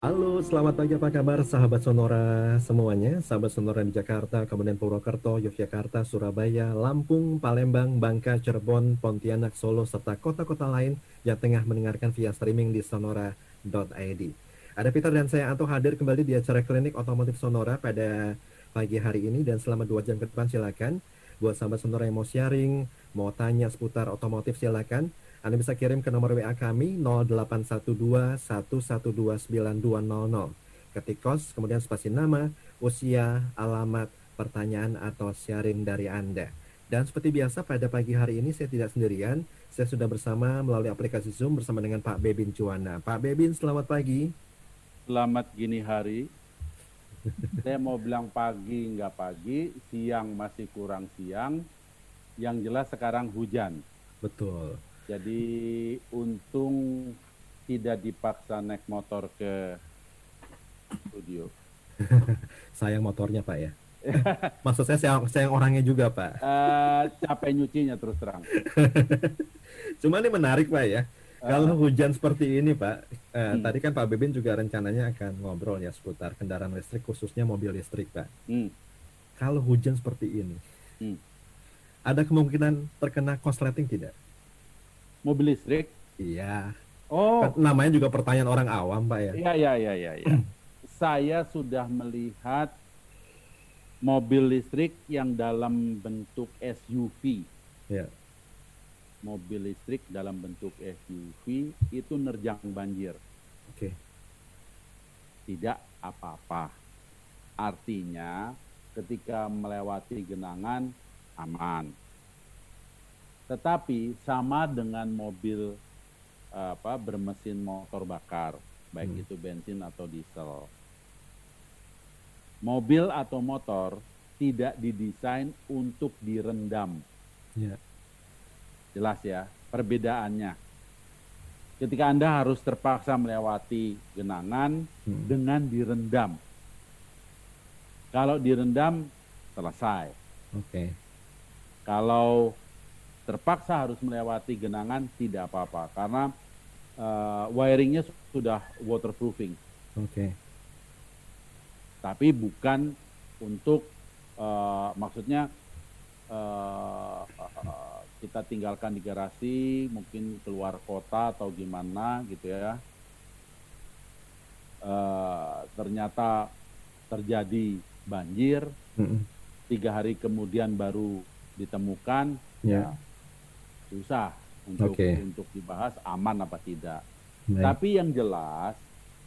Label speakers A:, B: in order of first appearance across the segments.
A: Halo, selamat pagi apa kabar sahabat Sonora semuanya, sahabat Sonora di Jakarta, kemudian Purwokerto, Yogyakarta, Surabaya, Lampung, Palembang, Bangka, Cirebon, Pontianak, Solo, serta kota-kota lain yang tengah mendengarkan via streaming di sonora.id. Ada Peter dan saya Anto hadir kembali di acara klinik otomotif Sonora pada pagi hari ini dan selama dua jam ke depan silakan. Buat sahabat Sonora yang mau sharing, mau tanya seputar otomotif silakan anda bisa kirim ke nomor WA kami 0812 1129200. Ketik kos, kemudian spasi nama, usia, alamat, pertanyaan atau sharing dari Anda. Dan seperti biasa pada pagi hari ini saya tidak sendirian, saya sudah bersama melalui aplikasi Zoom bersama dengan Pak Bebin Cuana. Pak Bebin, selamat pagi.
B: Selamat gini hari. saya mau bilang pagi nggak pagi, siang masih kurang siang. Yang jelas sekarang hujan.
A: Betul.
B: Jadi untung tidak dipaksa naik motor ke studio.
A: sayang motornya Pak ya. Maksud saya sayang, sayang orangnya juga Pak.
B: Uh, capek nyucinya terus terang.
A: Cuma ini menarik Pak ya. Uh, Kalau hujan seperti ini Pak, uh, hmm. tadi kan Pak Bebin juga rencananya akan ngobrol ya seputar kendaraan listrik khususnya mobil listrik Pak. Hmm. Kalau hujan seperti ini, hmm. ada kemungkinan terkena korsleting tidak?
B: Mobil listrik?
A: Iya. Oh. Kan namanya juga pertanyaan orang awam, Pak ya.
B: Iya, iya, iya, iya. Ya. Saya sudah melihat mobil listrik yang dalam bentuk SUV.
A: Ya.
B: Mobil listrik dalam bentuk SUV itu nerjang banjir.
A: Oke.
B: Tidak apa-apa. Artinya ketika melewati genangan aman tetapi sama dengan mobil apa bermesin motor bakar, baik hmm. itu bensin atau diesel. Mobil atau motor tidak didesain untuk direndam.
A: Yeah.
B: Jelas ya perbedaannya. Ketika Anda harus terpaksa melewati genangan hmm. dengan direndam. Kalau direndam selesai.
A: Oke. Okay.
B: Kalau terpaksa harus melewati genangan tidak apa-apa karena uh, wiringnya sudah waterproofing.
A: Oke. Okay.
B: Tapi bukan untuk uh, maksudnya uh, uh, kita tinggalkan di garasi, mungkin keluar kota atau gimana gitu ya. Uh, ternyata terjadi banjir, mm -hmm. tiga hari kemudian baru ditemukan.
A: Yeah. Ya,
B: susah untuk okay. untuk dibahas aman apa tidak. Baik. Tapi yang jelas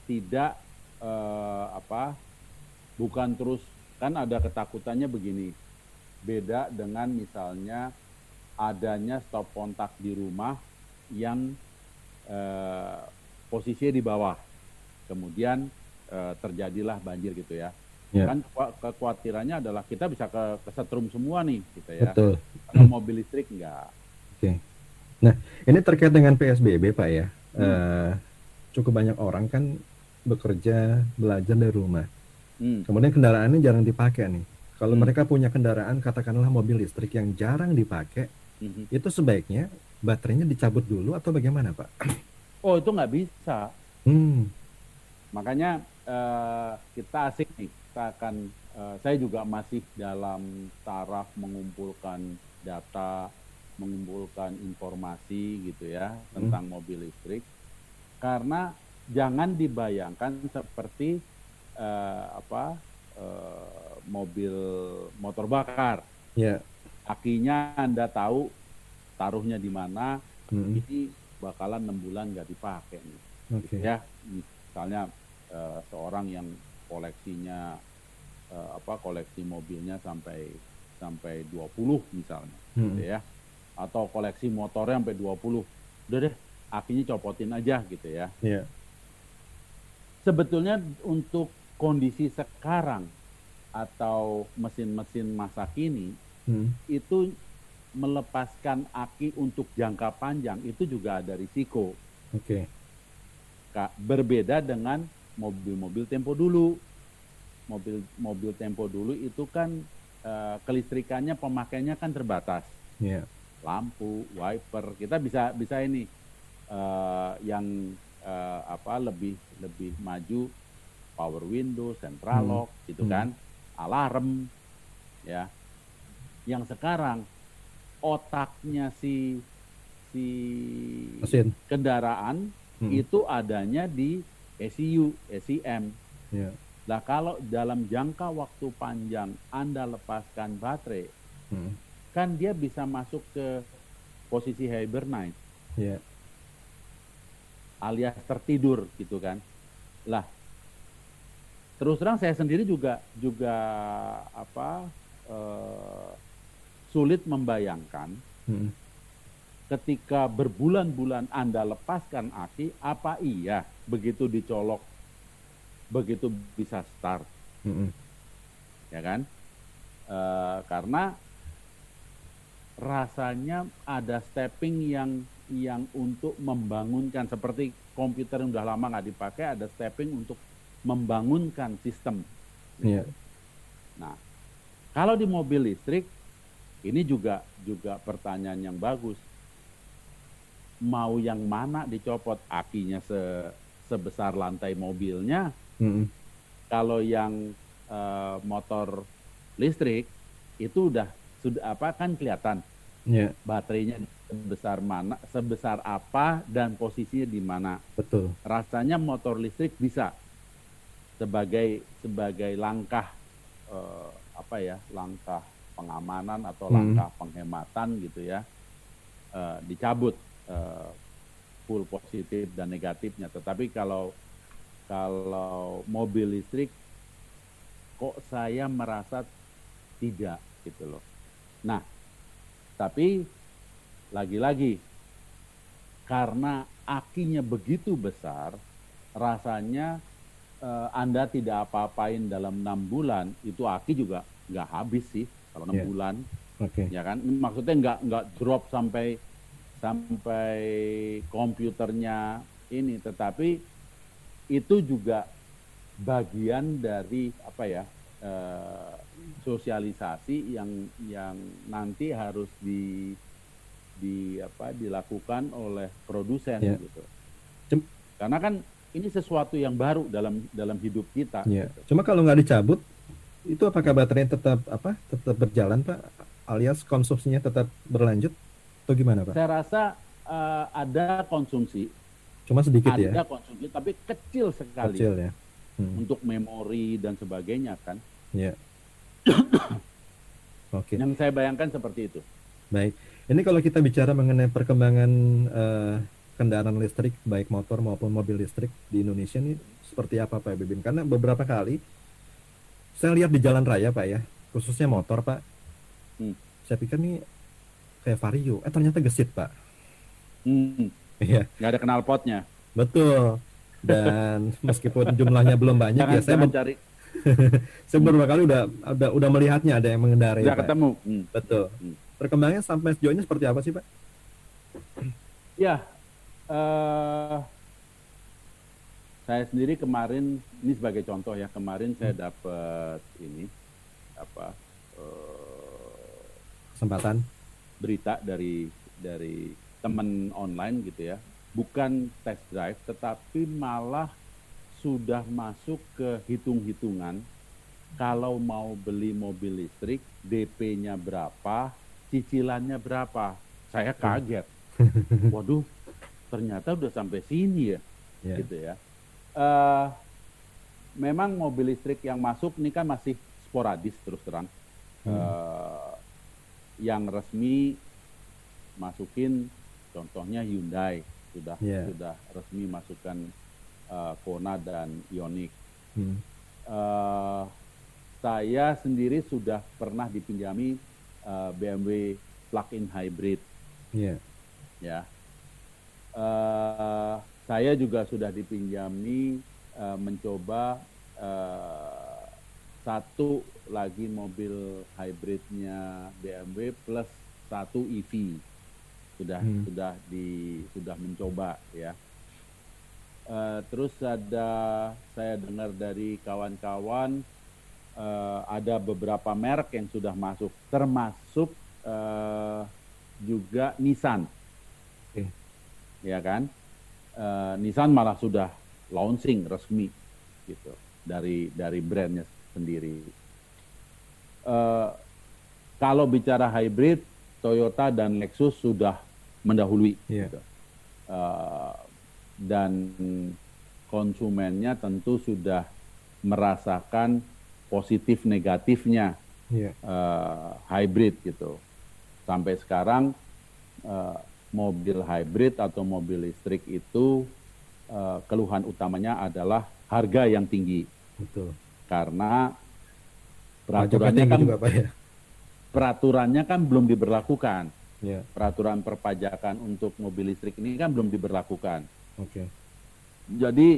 B: tidak eh, apa bukan terus kan ada ketakutannya begini. Beda dengan misalnya adanya stop kontak di rumah yang eh, posisinya di bawah. Kemudian eh, terjadilah banjir gitu ya. Yeah. Kan kekhawatirannya adalah kita bisa ke kesetrum semua nih gitu ya.
A: Betul.
B: Kalau mobil listrik enggak
A: Oke. Nah, ini terkait dengan PSBB, Pak ya. Hmm. Uh, cukup banyak orang kan bekerja, belajar dari rumah. Hmm. Kemudian kendaraannya jarang dipakai nih. Kalau hmm. mereka punya kendaraan, katakanlah mobil listrik yang jarang dipakai, hmm. itu sebaiknya baterainya dicabut dulu atau bagaimana, Pak?
B: Oh, itu nggak bisa.
A: Hmm.
B: Makanya uh, kita asik nih. Kita akan, uh, saya juga masih dalam taraf mengumpulkan data mengumpulkan informasi gitu ya hmm. tentang mobil listrik karena jangan dibayangkan seperti uh, apa uh, mobil motor bakar
A: yeah.
B: akinya anda tahu taruhnya di mana
A: hmm.
B: ini bakalan enam bulan nggak dipakai nih
A: okay. gitu
B: ya misalnya uh, seorang yang koleksinya uh, apa koleksi mobilnya sampai sampai 20 misalnya hmm. gitu ya atau koleksi motornya sampai 20. Udah deh, akinya copotin aja gitu ya.
A: Yeah.
B: Sebetulnya untuk kondisi sekarang atau mesin-mesin masa kini hmm. itu melepaskan aki untuk jangka panjang itu juga ada risiko.
A: Oke.
B: Okay. Berbeda dengan mobil-mobil tempo dulu. Mobil mobil tempo dulu itu kan uh, kelistrikannya pemakainya kan terbatas.
A: Yeah
B: lampu, wiper. Kita bisa bisa ini uh, yang uh, apa lebih lebih maju power window, central hmm. lock, gitu hmm. kan, alarm, ya. Yang sekarang otaknya si si Mesin. kendaraan hmm. itu adanya di ECU, ECM. Yeah. Nah kalau dalam jangka waktu panjang Anda lepaskan baterai, hmm. Kan dia bisa masuk ke posisi hibernate, yeah. alias tertidur gitu kan. Lah terus terang saya sendiri juga juga apa uh, sulit membayangkan hmm. ketika berbulan-bulan Anda lepaskan aki, apa iya begitu dicolok begitu bisa start, mm-hmm. ya kan? E, karena rasanya ada stepping yang yang untuk membangunkan seperti komputer yang udah lama nggak dipakai ada stepping untuk membangunkan sistem. Yeah. Nah, kalau di mobil listrik ini juga juga pertanyaan yang bagus. Mau yang mana dicopot akinya se, sebesar lantai mobilnya Hmm. Kalau yang uh, motor listrik itu udah sudah apa kan kelihatan yeah. baterainya sebesar mana, sebesar apa dan posisinya di mana.
A: Betul.
B: Rasanya motor listrik bisa sebagai sebagai langkah uh, apa ya langkah pengamanan atau hmm. langkah penghematan gitu ya uh, dicabut uh, full positif dan negatifnya. Tetapi kalau kalau mobil listrik kok saya merasa tidak gitu loh. Nah, tapi lagi-lagi karena akinya begitu besar, rasanya eh, Anda tidak apa-apain dalam enam bulan, itu aki juga nggak habis sih kalau enam yeah. bulan, okay. ya kan? Maksudnya nggak nggak drop sampai sampai komputernya ini, tetapi itu juga bagian dari apa ya uh, sosialisasi yang yang nanti harus di di apa dilakukan oleh produsen yeah. gitu. Karena kan ini sesuatu yang baru dalam dalam hidup kita.
A: Yeah. Gitu. Cuma kalau nggak dicabut, itu apakah baterainya tetap apa tetap berjalan pak? Alias konsumsinya tetap berlanjut atau gimana pak?
B: Saya rasa uh, ada konsumsi
A: Cuma sedikit ada ya.
B: Ada konsumsi tapi kecil sekali.
A: Kecil ya.
B: Hmm. Untuk memori dan sebagainya kan.
A: Ya.
B: Oke. Okay. Yang saya bayangkan seperti itu.
A: Baik. Ini kalau kita bicara mengenai perkembangan uh, kendaraan listrik baik motor maupun mobil listrik di Indonesia ini seperti apa Pak Bibin? Karena beberapa kali saya lihat di jalan raya Pak ya, khususnya motor Pak. Hmm. Saya pikir nih kayak Vario, eh ternyata gesit Pak.
B: Hmm. Iya. Nggak ada kenal potnya.
A: Betul. Dan meskipun jumlahnya belum banyak jangan,
B: ya saya mencari.
A: beberapa kali udah udah udah melihatnya ada yang mengendarai.
B: Sudah ketemu.
A: Hmm. Betul. Hmm. Perkembangannya sampai sejauh ini seperti apa sih Pak?
B: Ya, uh, saya sendiri kemarin ini sebagai contoh ya kemarin hmm. saya dapat ini apa uh,
A: kesempatan
B: berita dari dari teman online gitu ya, bukan test drive, tetapi malah sudah masuk ke hitung-hitungan kalau mau beli mobil listrik, DP-nya berapa, cicilannya berapa. Saya hmm. kaget. Waduh, ternyata udah sampai sini ya, yeah. gitu ya. Uh, memang mobil listrik yang masuk ini kan masih sporadis terus terang. Hmm. Uh, yang resmi masukin Contohnya Hyundai sudah yeah. sudah resmi masukkan uh, Kona dan Ioniq. Hmm. Uh, saya sendiri sudah pernah dipinjami uh, BMW plug-in hybrid.
A: Yeah.
B: Ya. Uh, saya juga sudah dipinjami uh, mencoba uh, satu lagi mobil hybridnya BMW plus satu EV sudah hmm. sudah di sudah mencoba ya. Uh, terus ada saya dengar dari kawan-kawan uh, ada beberapa merek yang sudah masuk, termasuk uh, juga Nissan, okay. ya kan? Uh, Nissan malah sudah launching resmi gitu. dari dari brandnya sendiri. Uh, kalau bicara hybrid, Toyota dan Lexus sudah mendahului. Yeah. Gitu. Uh, dan konsumennya tentu sudah merasakan positif negatifnya yeah. Iya. uh, hybrid gitu. Sampai sekarang uh, mobil hybrid atau mobil listrik itu uh, keluhan utamanya adalah harga yang tinggi. Betul. Karena peraturannya kan juga, Pak, ya? peraturannya kan belum diberlakukan. Yeah. Peraturan perpajakan untuk mobil listrik ini kan belum diberlakukan. Oke. Okay. Jadi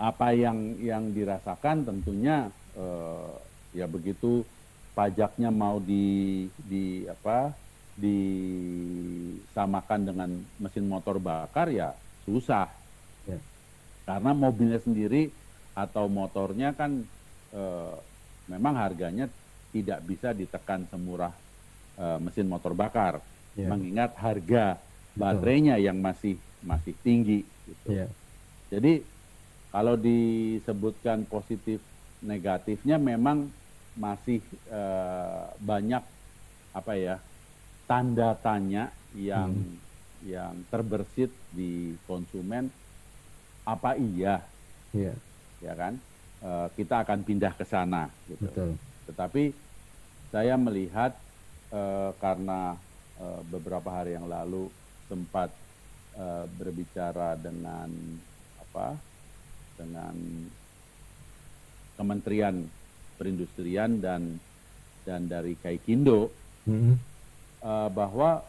B: apa yang yang dirasakan tentunya uh, ya begitu pajaknya mau di di apa disamakan dengan mesin motor bakar ya susah ya. karena mobilnya sendiri atau motornya kan uh, memang harganya tidak bisa ditekan semurah uh, mesin motor bakar ya. mengingat harga baterainya Betul. yang masih masih tinggi gitu. ya. jadi kalau disebutkan positif negatifnya memang masih uh, banyak apa ya tanda tanya yang hmm. yang terbersit di konsumen apa iya yeah. ya kan uh, kita akan pindah ke sana gitu. Betul. Tetapi saya melihat uh, karena beberapa hari yang lalu sempat uh, berbicara dengan apa dengan Kementerian Perindustrian dan dan dari Kaikindo hmm. uh, bahwa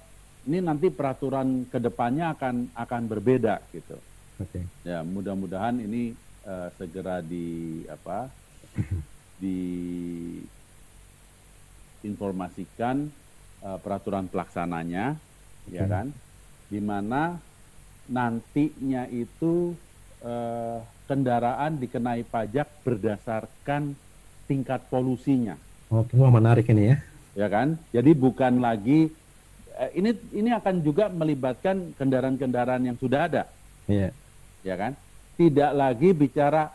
B: ini nanti peraturan ke depannya akan akan berbeda gitu. Okay. Ya mudah-mudahan ini uh, segera di apa di informasikan uh, peraturan pelaksananya okay. ya kan di mana nantinya itu uh, kendaraan dikenai pajak berdasarkan tingkat polusinya.
A: Oke, wah menarik ini ya.
B: Ya kan? Jadi bukan lagi eh, ini ini akan juga melibatkan kendaraan-kendaraan yang sudah ada. Iya. Ya kan? Tidak lagi bicara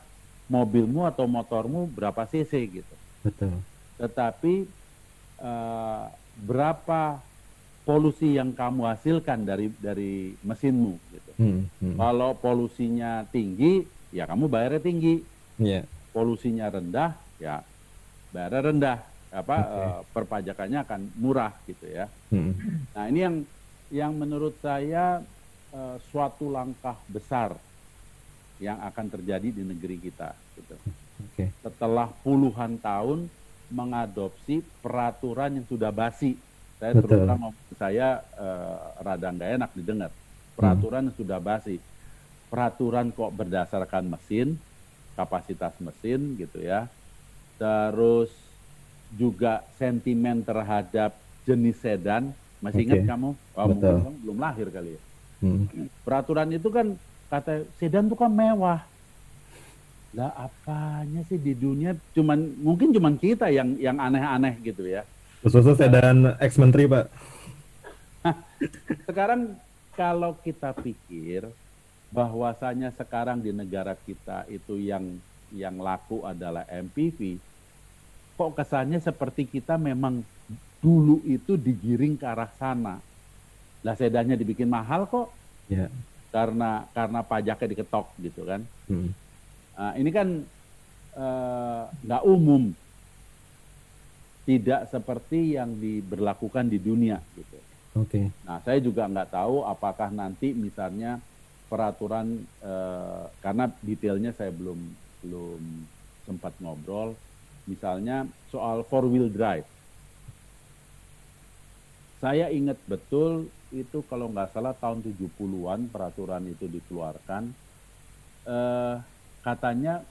B: mobilmu atau motormu berapa cc gitu. Betul. Tetapi uh, berapa polusi yang kamu hasilkan dari dari mesinmu gitu. Hmm, hmm. Kalau polusinya tinggi, ya kamu bayarnya tinggi. Yeah. Polusinya rendah, ya bayarnya rendah. Apa okay. uh, eh, perpajakannya akan murah gitu ya. Hmm. Nah ini yang yang menurut saya uh, suatu langkah besar yang akan terjadi di negeri kita. Gitu. Okay. Setelah puluhan tahun mengadopsi peraturan yang sudah basi. Saya Betul. terutama saya uh, rada nggak enak didengar. Peraturan hmm. sudah basi peraturan kok berdasarkan mesin, kapasitas mesin gitu ya. Terus juga sentimen terhadap jenis sedan. Masih okay. ingat kamu? Oh, Betul. mungkin belum lahir kali ya. Hmm. Peraturan itu kan kata sedan itu kan mewah. Lah apanya sih di dunia cuman mungkin cuman kita yang yang aneh-aneh gitu ya.
A: Khususnya sedan ex menteri, Pak.
B: Sekarang kalau kita pikir bahwasanya sekarang di negara kita itu yang yang laku adalah MPV, kok kesannya seperti kita memang dulu itu digiring ke arah sana. Lah sedannya dibikin mahal kok. Yeah. Karena karena pajaknya diketok gitu kan. Hmm. Nah, ini kan eh, nggak uh, umum. Tidak seperti yang diberlakukan di dunia gitu. Oke. Okay. Nah, saya juga nggak tahu apakah nanti misalnya peraturan eh, karena detailnya saya belum belum sempat ngobrol misalnya soal four wheel drive saya ingat betul itu kalau nggak salah tahun 70-an peraturan itu dikeluarkan eh, katanya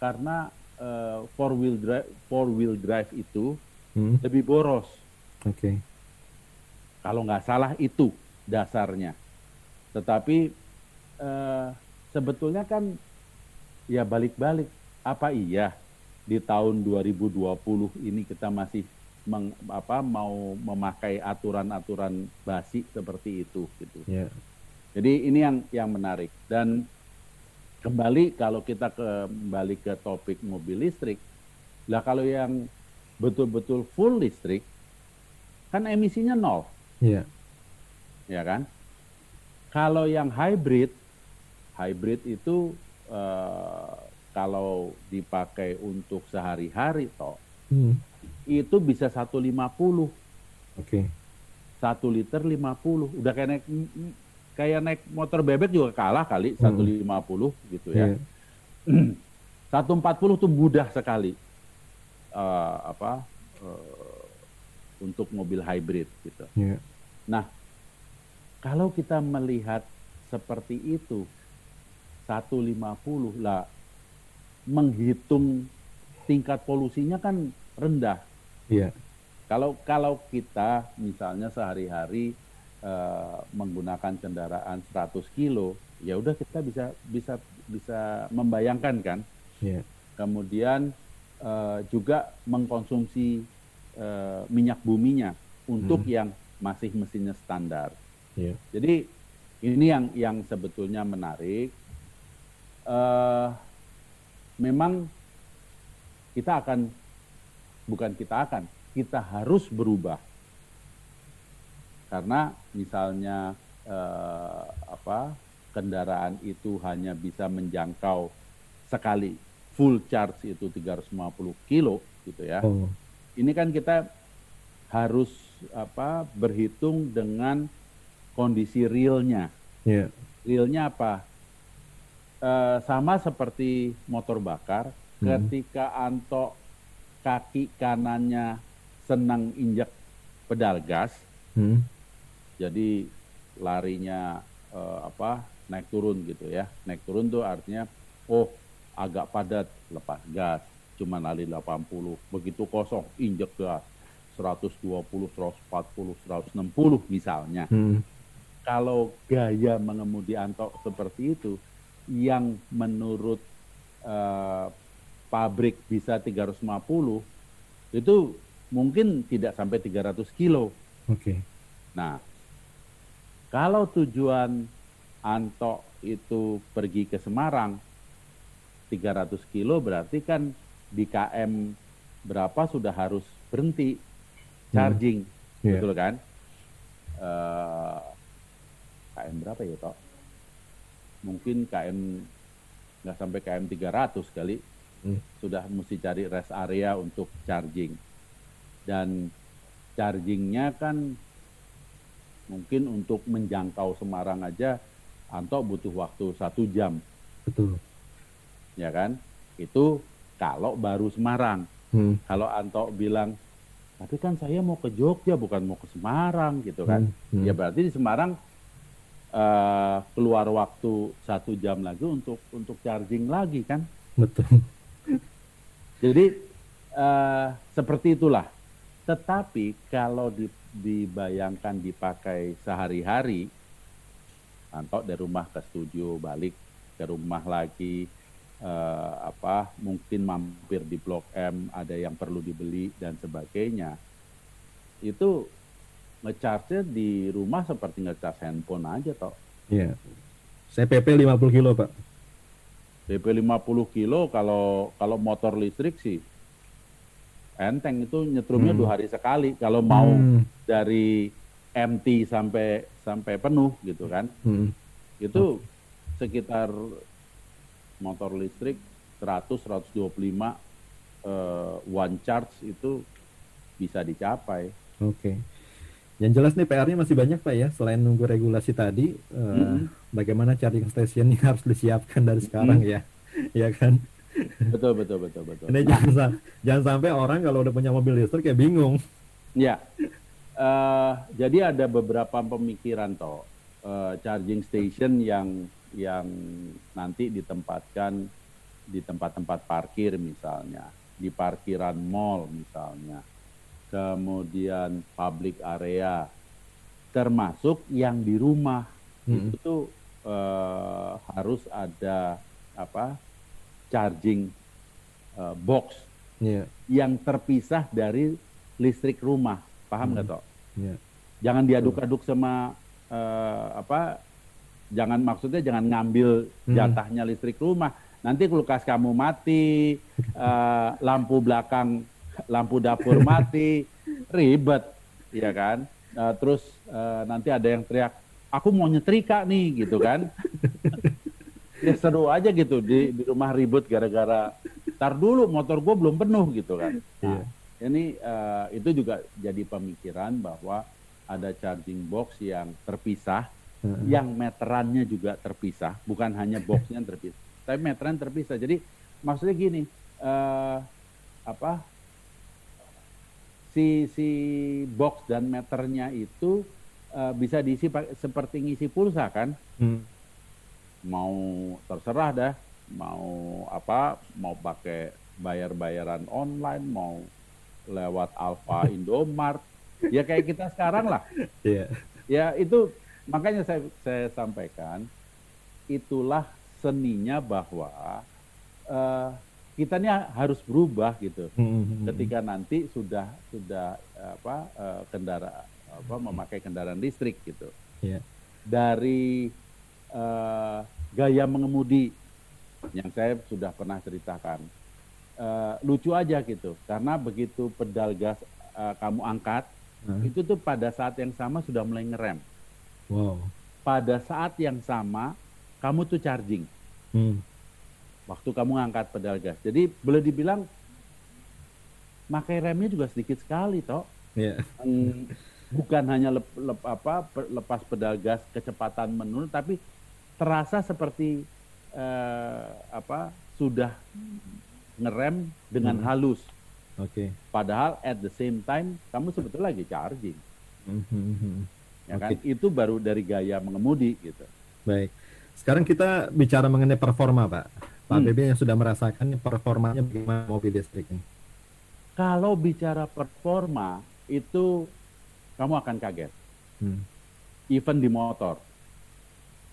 B: karena eh, four wheel drive four wheel drive itu hmm. lebih boros. Oke. Okay. Kalau nggak salah itu dasarnya. Tetapi uh, sebetulnya kan ya balik-balik apa iya di tahun 2020 ini kita masih meng, apa mau memakai aturan-aturan basi seperti itu gitu. Yeah. Jadi ini yang yang menarik dan kembali kalau kita kembali ke topik mobil listrik, lah kalau yang betul-betul full listrik, kan emisinya nol.
A: Iya.
B: Ya kan? Kalau yang hybrid, hybrid itu uh, kalau dipakai untuk sehari-hari toh, hmm. itu bisa 150. Oke.
A: Okay.
B: Satu liter 50. Udah kayak naik kayak naik motor bebek juga kalah kali hmm. 150 gitu ya. Yeah. 140 tuh mudah sekali. Uh, apa uh, untuk mobil hybrid gitu.
A: Yeah.
B: Nah, kalau kita melihat seperti itu 150 lah menghitung tingkat polusinya kan rendah.
A: Iya.
B: Kalau kalau kita misalnya sehari-hari uh, menggunakan kendaraan 100 kilo, ya udah kita bisa bisa bisa membayangkan kan.
A: Iya.
B: Kemudian uh, juga mengkonsumsi uh, minyak buminya untuk hmm. yang masih mesinnya standar.
A: Yeah.
B: Jadi ini yang yang sebetulnya menarik. Uh, memang kita akan bukan kita akan, kita harus berubah. Karena misalnya uh, apa kendaraan itu hanya bisa menjangkau sekali full charge itu 350 kilo gitu ya. Oh. Ini kan kita harus apa berhitung dengan kondisi realnya.
A: Yeah.
B: Realnya apa? E, sama seperti motor bakar, hmm. ketika Anto kaki kanannya senang injak pedal gas, hmm. Jadi larinya e, apa naik turun gitu ya. Naik turun tuh artinya, oh agak padat lepas gas, cuma lari 80, begitu kosong injek gas 120, 140, 160 misalnya. Hmm. Kalau gaya mengemudi Anto seperti itu, yang menurut uh, pabrik bisa 350, itu mungkin tidak sampai 300 kilo.
A: Oke. Okay.
B: Nah, kalau tujuan Anto itu pergi ke Semarang 300 kilo berarti kan di KM berapa sudah harus berhenti charging, hmm. yeah. betul kan? Uh, eh, KM berapa ya toh? Mungkin KM nggak sampai KM 300 kali hmm. sudah mesti cari rest area untuk charging dan chargingnya kan mungkin untuk menjangkau Semarang aja Anto butuh waktu satu jam.
A: Betul.
B: Ya kan? Itu kalau baru Semarang. Hmm. Kalau Anto bilang tapi kan saya mau ke Jogja bukan mau ke Semarang gitu kan hmm, hmm. ya berarti di Semarang uh, keluar waktu satu jam lagi untuk untuk charging lagi kan
A: betul
B: jadi uh, seperti itulah tetapi kalau di, dibayangkan dipakai sehari-hari Antok dari rumah ke studio balik ke rumah lagi uh, apa mungkin mampir di Blok M ada yang perlu dibeli dan sebagainya itu ngecharge di rumah seperti ngecharge handphone aja toh.
A: Iya. Saya PP 50 kilo, Pak.
B: PP 50 kilo kalau kalau motor listrik sih enteng itu nyetrumnya hmm. dua hari sekali kalau mau hmm. dari empty sampai sampai penuh gitu kan. Hmm. Itu sekitar motor listrik 100 125 uh, one charge itu bisa dicapai.
A: Oke. Okay. Yang jelas nih PR-nya masih banyak Pak ya, selain nunggu regulasi tadi, uh, hmm. bagaimana charging station ini harus disiapkan dari sekarang hmm. ya, ya kan?
B: Betul betul betul betul.
A: Ini jangan jangan sampai orang kalau udah punya mobil listrik kayak bingung.
B: Ya, uh, jadi ada beberapa pemikiran toh uh, charging station yang yang nanti ditempatkan di tempat-tempat parkir misalnya, di parkiran mall misalnya, kemudian public area, termasuk yang di rumah hmm. itu uh, harus ada apa charging uh, box
A: yeah.
B: yang terpisah dari listrik rumah, paham nggak hmm. toh?
A: Yeah.
B: Jangan diaduk-aduk sama uh, apa jangan maksudnya jangan ngambil hmm. jatahnya listrik rumah. Nanti kulkas kamu mati, uh, lampu belakang, lampu dapur mati, ribet, ya kan? Uh, terus uh, nanti ada yang teriak, aku mau nyetrika nih, gitu kan? ya seru aja gitu di, di rumah ribut gara-gara tar dulu motor gue belum penuh gitu kan. Nah, yeah. ini uh, itu juga jadi pemikiran bahwa ada charging box yang terpisah hmm. yang meterannya juga terpisah, bukan hanya boxnya terpisah, tapi meteran terpisah. Jadi maksudnya gini, uh, apa si si box dan meternya itu uh, bisa diisi seperti ngisi pulsa kan? Hmm. Mau terserah dah, mau apa, mau pakai bayar-bayaran online, mau lewat Alfa Indomart, ya kayak kita sekarang lah. Yeah. Ya itu Makanya saya, saya sampaikan, itulah seninya bahwa uh, kita ini harus berubah gitu. Hmm. Ketika nanti sudah sudah apa uh, kendara apa memakai kendaraan listrik gitu. Yeah. Dari uh, gaya mengemudi yang saya sudah pernah ceritakan, uh, lucu aja gitu. Karena begitu pedal gas uh, kamu angkat, hmm. itu tuh pada saat yang sama sudah mulai ngerem. Wow. Pada saat yang sama, kamu tuh charging. Hmm. Waktu kamu ngangkat pedal gas. Jadi boleh dibilang pakai remnya juga sedikit sekali, toh. Yeah. Hmm, bukan hanya lep, lep, apa, lepas pedal gas kecepatan menurun, tapi terasa seperti uh, apa sudah ngerem dengan hmm. halus. Oke. Okay. Padahal at the same time kamu sebetulnya lagi charging. Mm -hmm ya kan? Itu baru dari gaya mengemudi gitu.
A: Baik. Sekarang kita bicara mengenai performa, Pak. Pak hmm. BB yang sudah merasakan performanya bagaimana mobil listrik ini?
B: Kalau bicara performa itu kamu akan kaget. Hmm. Even di motor.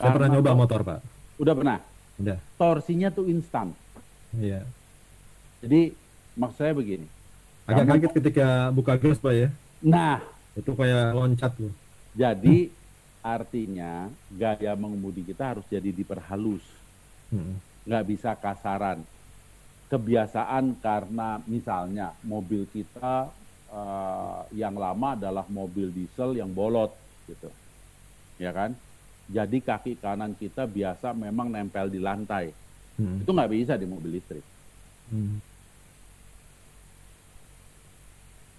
A: Saya Karena pernah nyoba motor, Pak.
B: Udah pernah? Udah. Torsinya tuh instan. Iya. Jadi maksud saya begini.
A: Agak kaget ketika buka gas, Pak ya.
B: Nah,
A: itu kayak loncat loh.
B: Jadi artinya gaya mengemudi kita harus jadi diperhalus, hmm. nggak bisa kasaran. Kebiasaan karena misalnya mobil kita uh, yang lama adalah mobil diesel yang bolot, gitu, ya kan? Jadi kaki kanan kita biasa memang nempel di lantai, hmm. itu nggak bisa di mobil listrik. Hmm.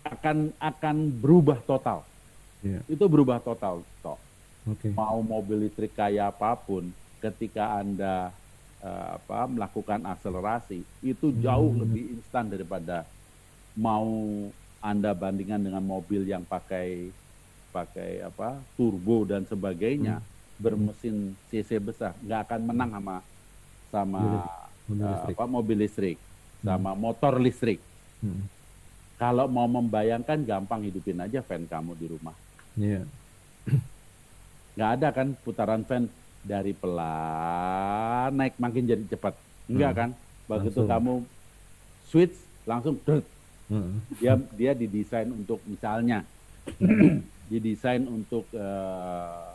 B: akan akan berubah total yeah. itu berubah total toh. Okay. Mau mobil listrik kayak apa pun, ketika anda uh, apa melakukan akselerasi itu jauh hmm. lebih instan daripada mau anda bandingkan dengan mobil yang pakai pakai apa turbo dan sebagainya hmm. Bermesin cc besar nggak akan menang sama sama mobil, mobil uh, apa mobil listrik hmm. sama motor listrik. Hmm. Kalau mau membayangkan gampang hidupin aja fan kamu di rumah. Iya. Nggak ada kan putaran fan dari pelan naik makin jadi cepat. Enggak hmm. kan? Begitu langsung. kamu switch langsung. Hmm. Dia dia didesain untuk misalnya didesain untuk uh,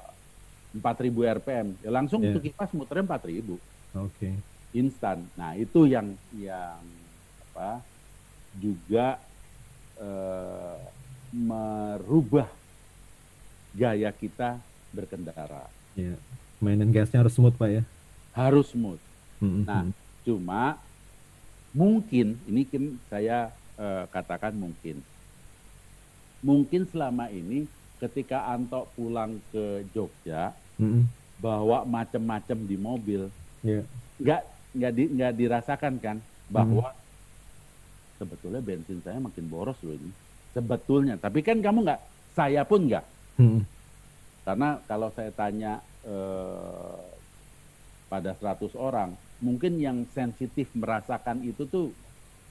B: 4000 rpm. Ya langsung yeah. untuk kipas muternya 4000. Oke. Okay. Instan. Nah, itu yang yang apa? juga uh, merubah gaya kita berkendara.
A: Ya. Mainan gasnya harus smooth pak ya?
B: Harus smooth. Mm-hmm. Nah, cuma mungkin ini kan saya uh, katakan mungkin, mungkin selama ini ketika Anto pulang ke Jogja mm-hmm. bawa macam-macam di mobil, yeah. nggak nggak di, nggak dirasakan kan bahwa mm-hmm. sebetulnya bensin saya makin boros loh ini sebetulnya. Tapi kan kamu nggak, saya pun nggak Hmm. Karena kalau saya tanya eh, pada 100 orang, mungkin yang sensitif merasakan itu tuh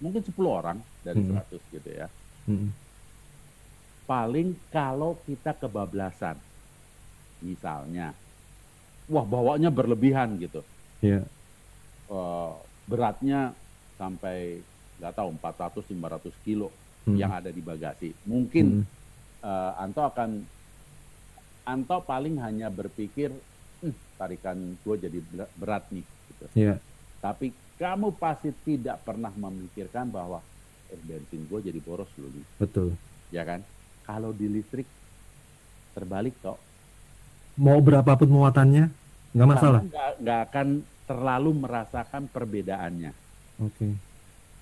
B: mungkin 10 orang dari hmm. 100 gitu ya. Hmm. Paling kalau kita kebablasan, misalnya, wah bawanya berlebihan gitu. Yeah. Uh, beratnya sampai nggak tahu 400-500 kilo hmm. yang ada di bagasi. Mungkin hmm. uh, Anto akan Anto paling hanya berpikir hm, tarikan gue jadi berat nih. Gitu.
A: Yeah.
B: Tapi kamu pasti tidak pernah memikirkan bahwa eh bensin gue jadi boros loh nih.
A: Betul.
B: Ya kan? Kalau di listrik terbalik toh.
A: Mau berapapun muatannya, nggak masalah.
B: Nggak akan terlalu merasakan perbedaannya.
A: Oke. Okay.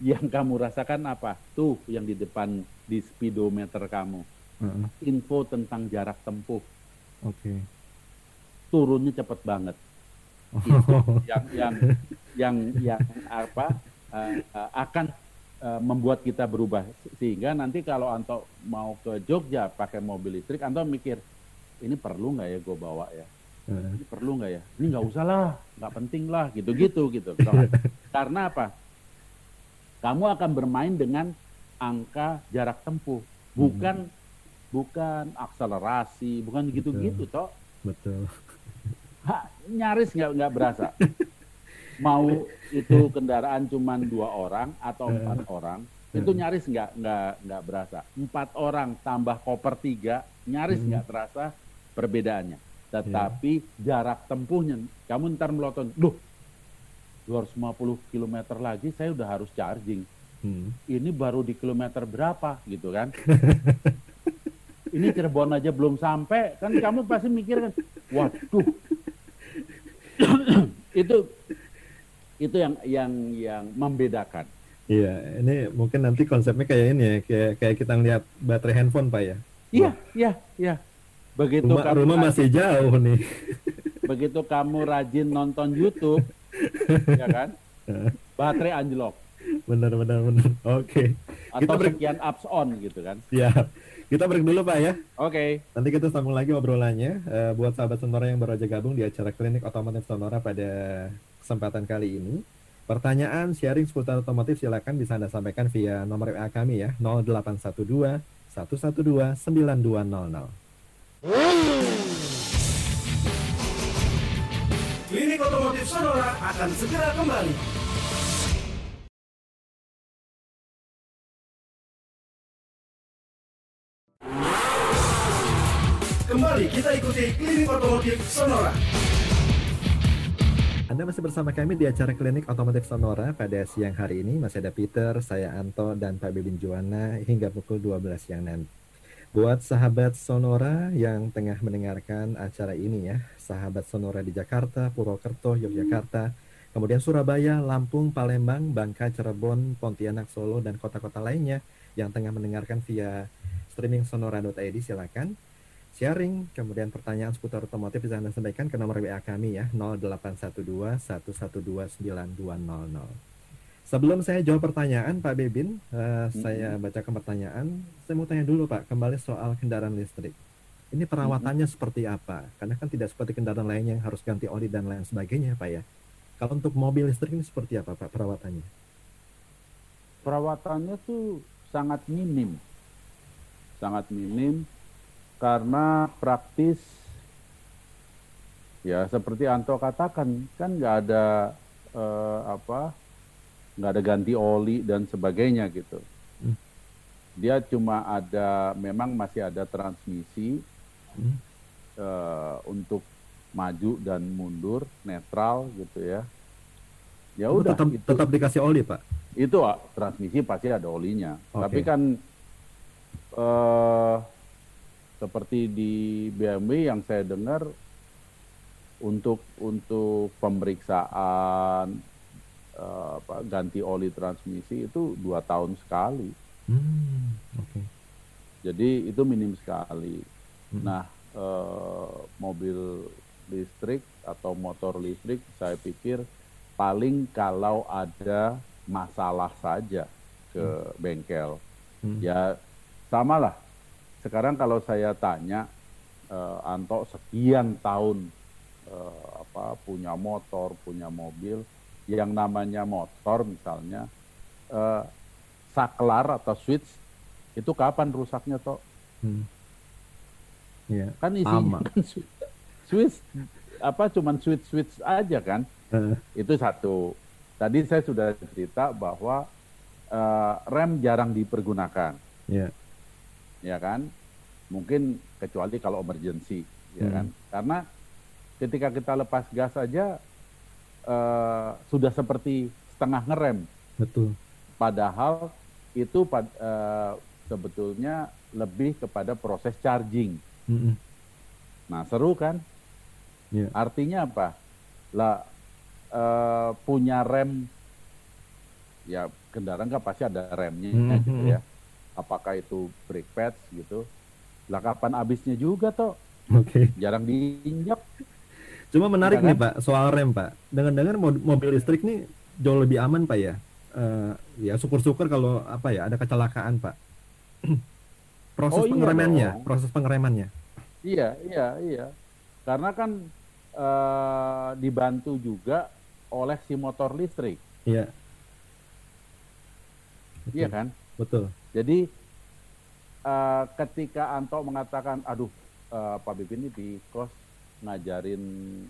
B: Yang kamu rasakan apa? Tuh yang di depan di speedometer kamu. Uh -uh. Info tentang jarak tempuh.
A: Oke. Okay.
B: Turunnya cepet banget. Oh. yang yang yang yang apa uh, uh, akan uh, membuat kita berubah. Sehingga nanti kalau Anto mau ke Jogja pakai mobil listrik Anto mikir ini perlu nggak ya gue bawa ya? Ini perlu nggak ya? Ini nggak usah lah nggak penting lah gitu gitu. Gitu karena apa? Kamu akan bermain dengan angka jarak tempuh. Bukan hmm. bukan akselerasi bukan gitu-gitu toh.
A: Betul.
B: Ha, nyaris nggak nggak berasa mau itu kendaraan cuma dua orang atau empat orang itu nyaris nggak nggak nggak berasa. Empat orang tambah koper tiga nyaris nggak hmm. terasa perbedaannya. Tetapi yeah. jarak tempuhnya kamu ntar melotot duh 250 km lagi saya udah harus charging. Hmm. ini baru di kilometer berapa? Gitu kan. Ini Cirebon aja belum sampai. Kan kamu pasti mikir kan waduh. Itu itu yang yang yang membedakan
A: Iya, ini mungkin nanti konsepnya kayak ini ya, kayak kayak kita ngeliat baterai handphone pak ya.
B: Iya, iya, iya. Begitu
A: rumah, kamu rumah masih jauh nih.
B: Begitu kamu rajin nonton YouTube, ya kan? Baterai anjlok.
A: Benar, benar, benar. Oke. Okay.
B: Atau kita sekian apps on gitu kan?
A: Iya. Kita break dulu Pak ya.
B: Oke. Okay.
A: Nanti kita sambung lagi obrolannya. Uh, buat sahabat Sonora yang baru aja gabung di acara klinik otomotif Sonora pada kesempatan kali ini. Pertanyaan sharing seputar otomotif silakan bisa Anda sampaikan via nomor WA kami ya 0812 112 9200.
C: Klinik Otomotif Sonora akan segera kembali. Kembali kita ikuti Klinik Otomotif Sonora.
A: Anda masih bersama kami di acara Klinik Otomotif Sonora pada siang hari ini. Masih ada Peter, saya Anto, dan Pak Bibin Juwana hingga pukul 12 siang nanti. Buat sahabat Sonora yang tengah mendengarkan acara ini ya, sahabat Sonora di Jakarta, Purwokerto, Yogyakarta, kemudian Surabaya, Lampung, Palembang, Bangka, Cirebon, Pontianak, Solo, dan kota-kota lainnya yang tengah mendengarkan via streaming sonora.id silakan sharing, kemudian pertanyaan seputar otomotif bisa Anda sampaikan ke nomor WA kami ya 0812 112 9200. Sebelum saya jawab pertanyaan Pak Bebin, uh, hmm. saya bacakan pertanyaan. Saya mau tanya dulu Pak, kembali soal kendaraan listrik. Ini perawatannya hmm. seperti apa? Karena kan tidak seperti kendaraan lainnya yang harus ganti oli dan lain sebagainya Pak ya. Kalau untuk mobil listrik ini seperti apa Pak perawatannya?
B: Perawatannya tuh sangat minim. Sangat minim karena praktis ya seperti Anto katakan kan nggak ada uh, apa nggak ada ganti oli dan sebagainya gitu. Hmm. Dia cuma ada, memang masih ada transmisi hmm. uh, untuk maju dan mundur, netral gitu ya.
A: Ya udah. Tetap, itu, tetap dikasih oli pak?
B: Itu ah, transmisi pasti ada olinya. Okay. Tapi kan uh, seperti di BMW yang saya dengar untuk untuk pemeriksaan uh, apa, ganti oli transmisi itu dua tahun sekali. Hmm, okay. Jadi itu minim sekali. Hmm. Nah, uh, mobil listrik atau motor listrik saya pikir paling kalau ada masalah saja ke hmm. bengkel. Hmm. Ya samalah. Sekarang kalau saya tanya uh, Anto sekian tahun uh, apa punya motor, punya mobil, yang namanya motor misalnya uh, saklar atau switch itu kapan rusaknya toh? Hmm.
A: Yeah.
B: Kan isinya kan switch, switch apa cuman switch switch aja kan? Uh. Itu satu. Tadi saya sudah cerita bahwa uh, rem jarang dipergunakan.
A: Yeah.
B: Ya kan? Mungkin kecuali kalau emergency, ya hmm. kan? Karena ketika kita lepas gas saja uh, sudah seperti setengah ngerem.
A: Betul.
B: Padahal itu uh, sebetulnya lebih kepada proses charging. Mm -hmm. Nah seru kan? Yeah. Artinya apa? Lah uh, punya rem ya kendaraan kan pasti ada remnya mm -hmm. gitu ya. Apakah itu brake pads gitu? Lah kapan habisnya juga toh?
A: Oke. Okay.
B: Jarang diinjak.
A: Cuma menarik ya, nih kan? Pak soal rem Pak. Dengan-dengan mobil listrik nih jauh lebih aman Pak ya. Uh, ya syukur-syukur kalau apa ya ada kecelakaan Pak. proses oh, iya pengeremannya, dong. proses pengeremannya.
B: Iya, iya, iya. Karena kan uh, dibantu juga oleh si motor listrik.
A: Iya.
B: Iya kan?
A: Betul.
B: Jadi uh, ketika Anto mengatakan, aduh uh, Pak Bipin ini di kos ngajarin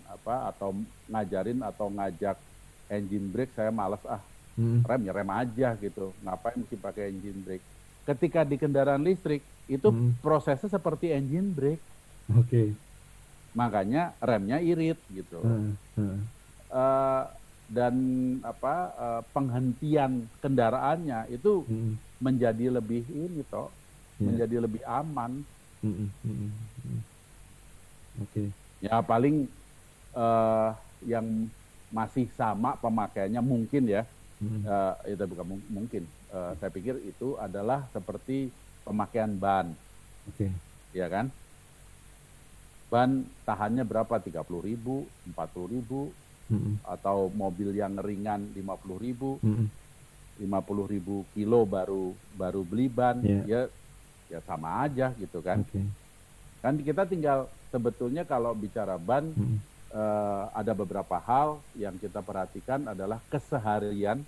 B: apa atau ngajarin atau ngajak engine brake saya males ah hmm. rem ya rem aja gitu ngapain mesti pakai engine brake ketika di kendaraan listrik itu hmm. prosesnya seperti engine brake
A: oke okay.
B: makanya remnya irit gitu hmm. Hmm. Uh, dan apa uh, penghentian kendaraannya itu hmm. Menjadi lebih ini toh yeah. menjadi lebih aman hmm. Hmm. Hmm. oke okay. Ya paling uh, yang masih sama pemakaiannya mungkin ya, hmm. uh, itu bukan mungkin. Uh, saya pikir itu adalah seperti pemakaian ban,
A: oke, okay.
B: ya kan? Ban tahannya berapa? 30 ribu, 40 ribu, hmm. atau mobil yang ringan 50 ribu, hmm. 50 ribu kilo baru baru beli ban, yeah. ya ya sama aja gitu kan. Okay. Kan kita tinggal sebetulnya kalau bicara ban hmm. uh, ada beberapa hal yang kita perhatikan adalah keseharian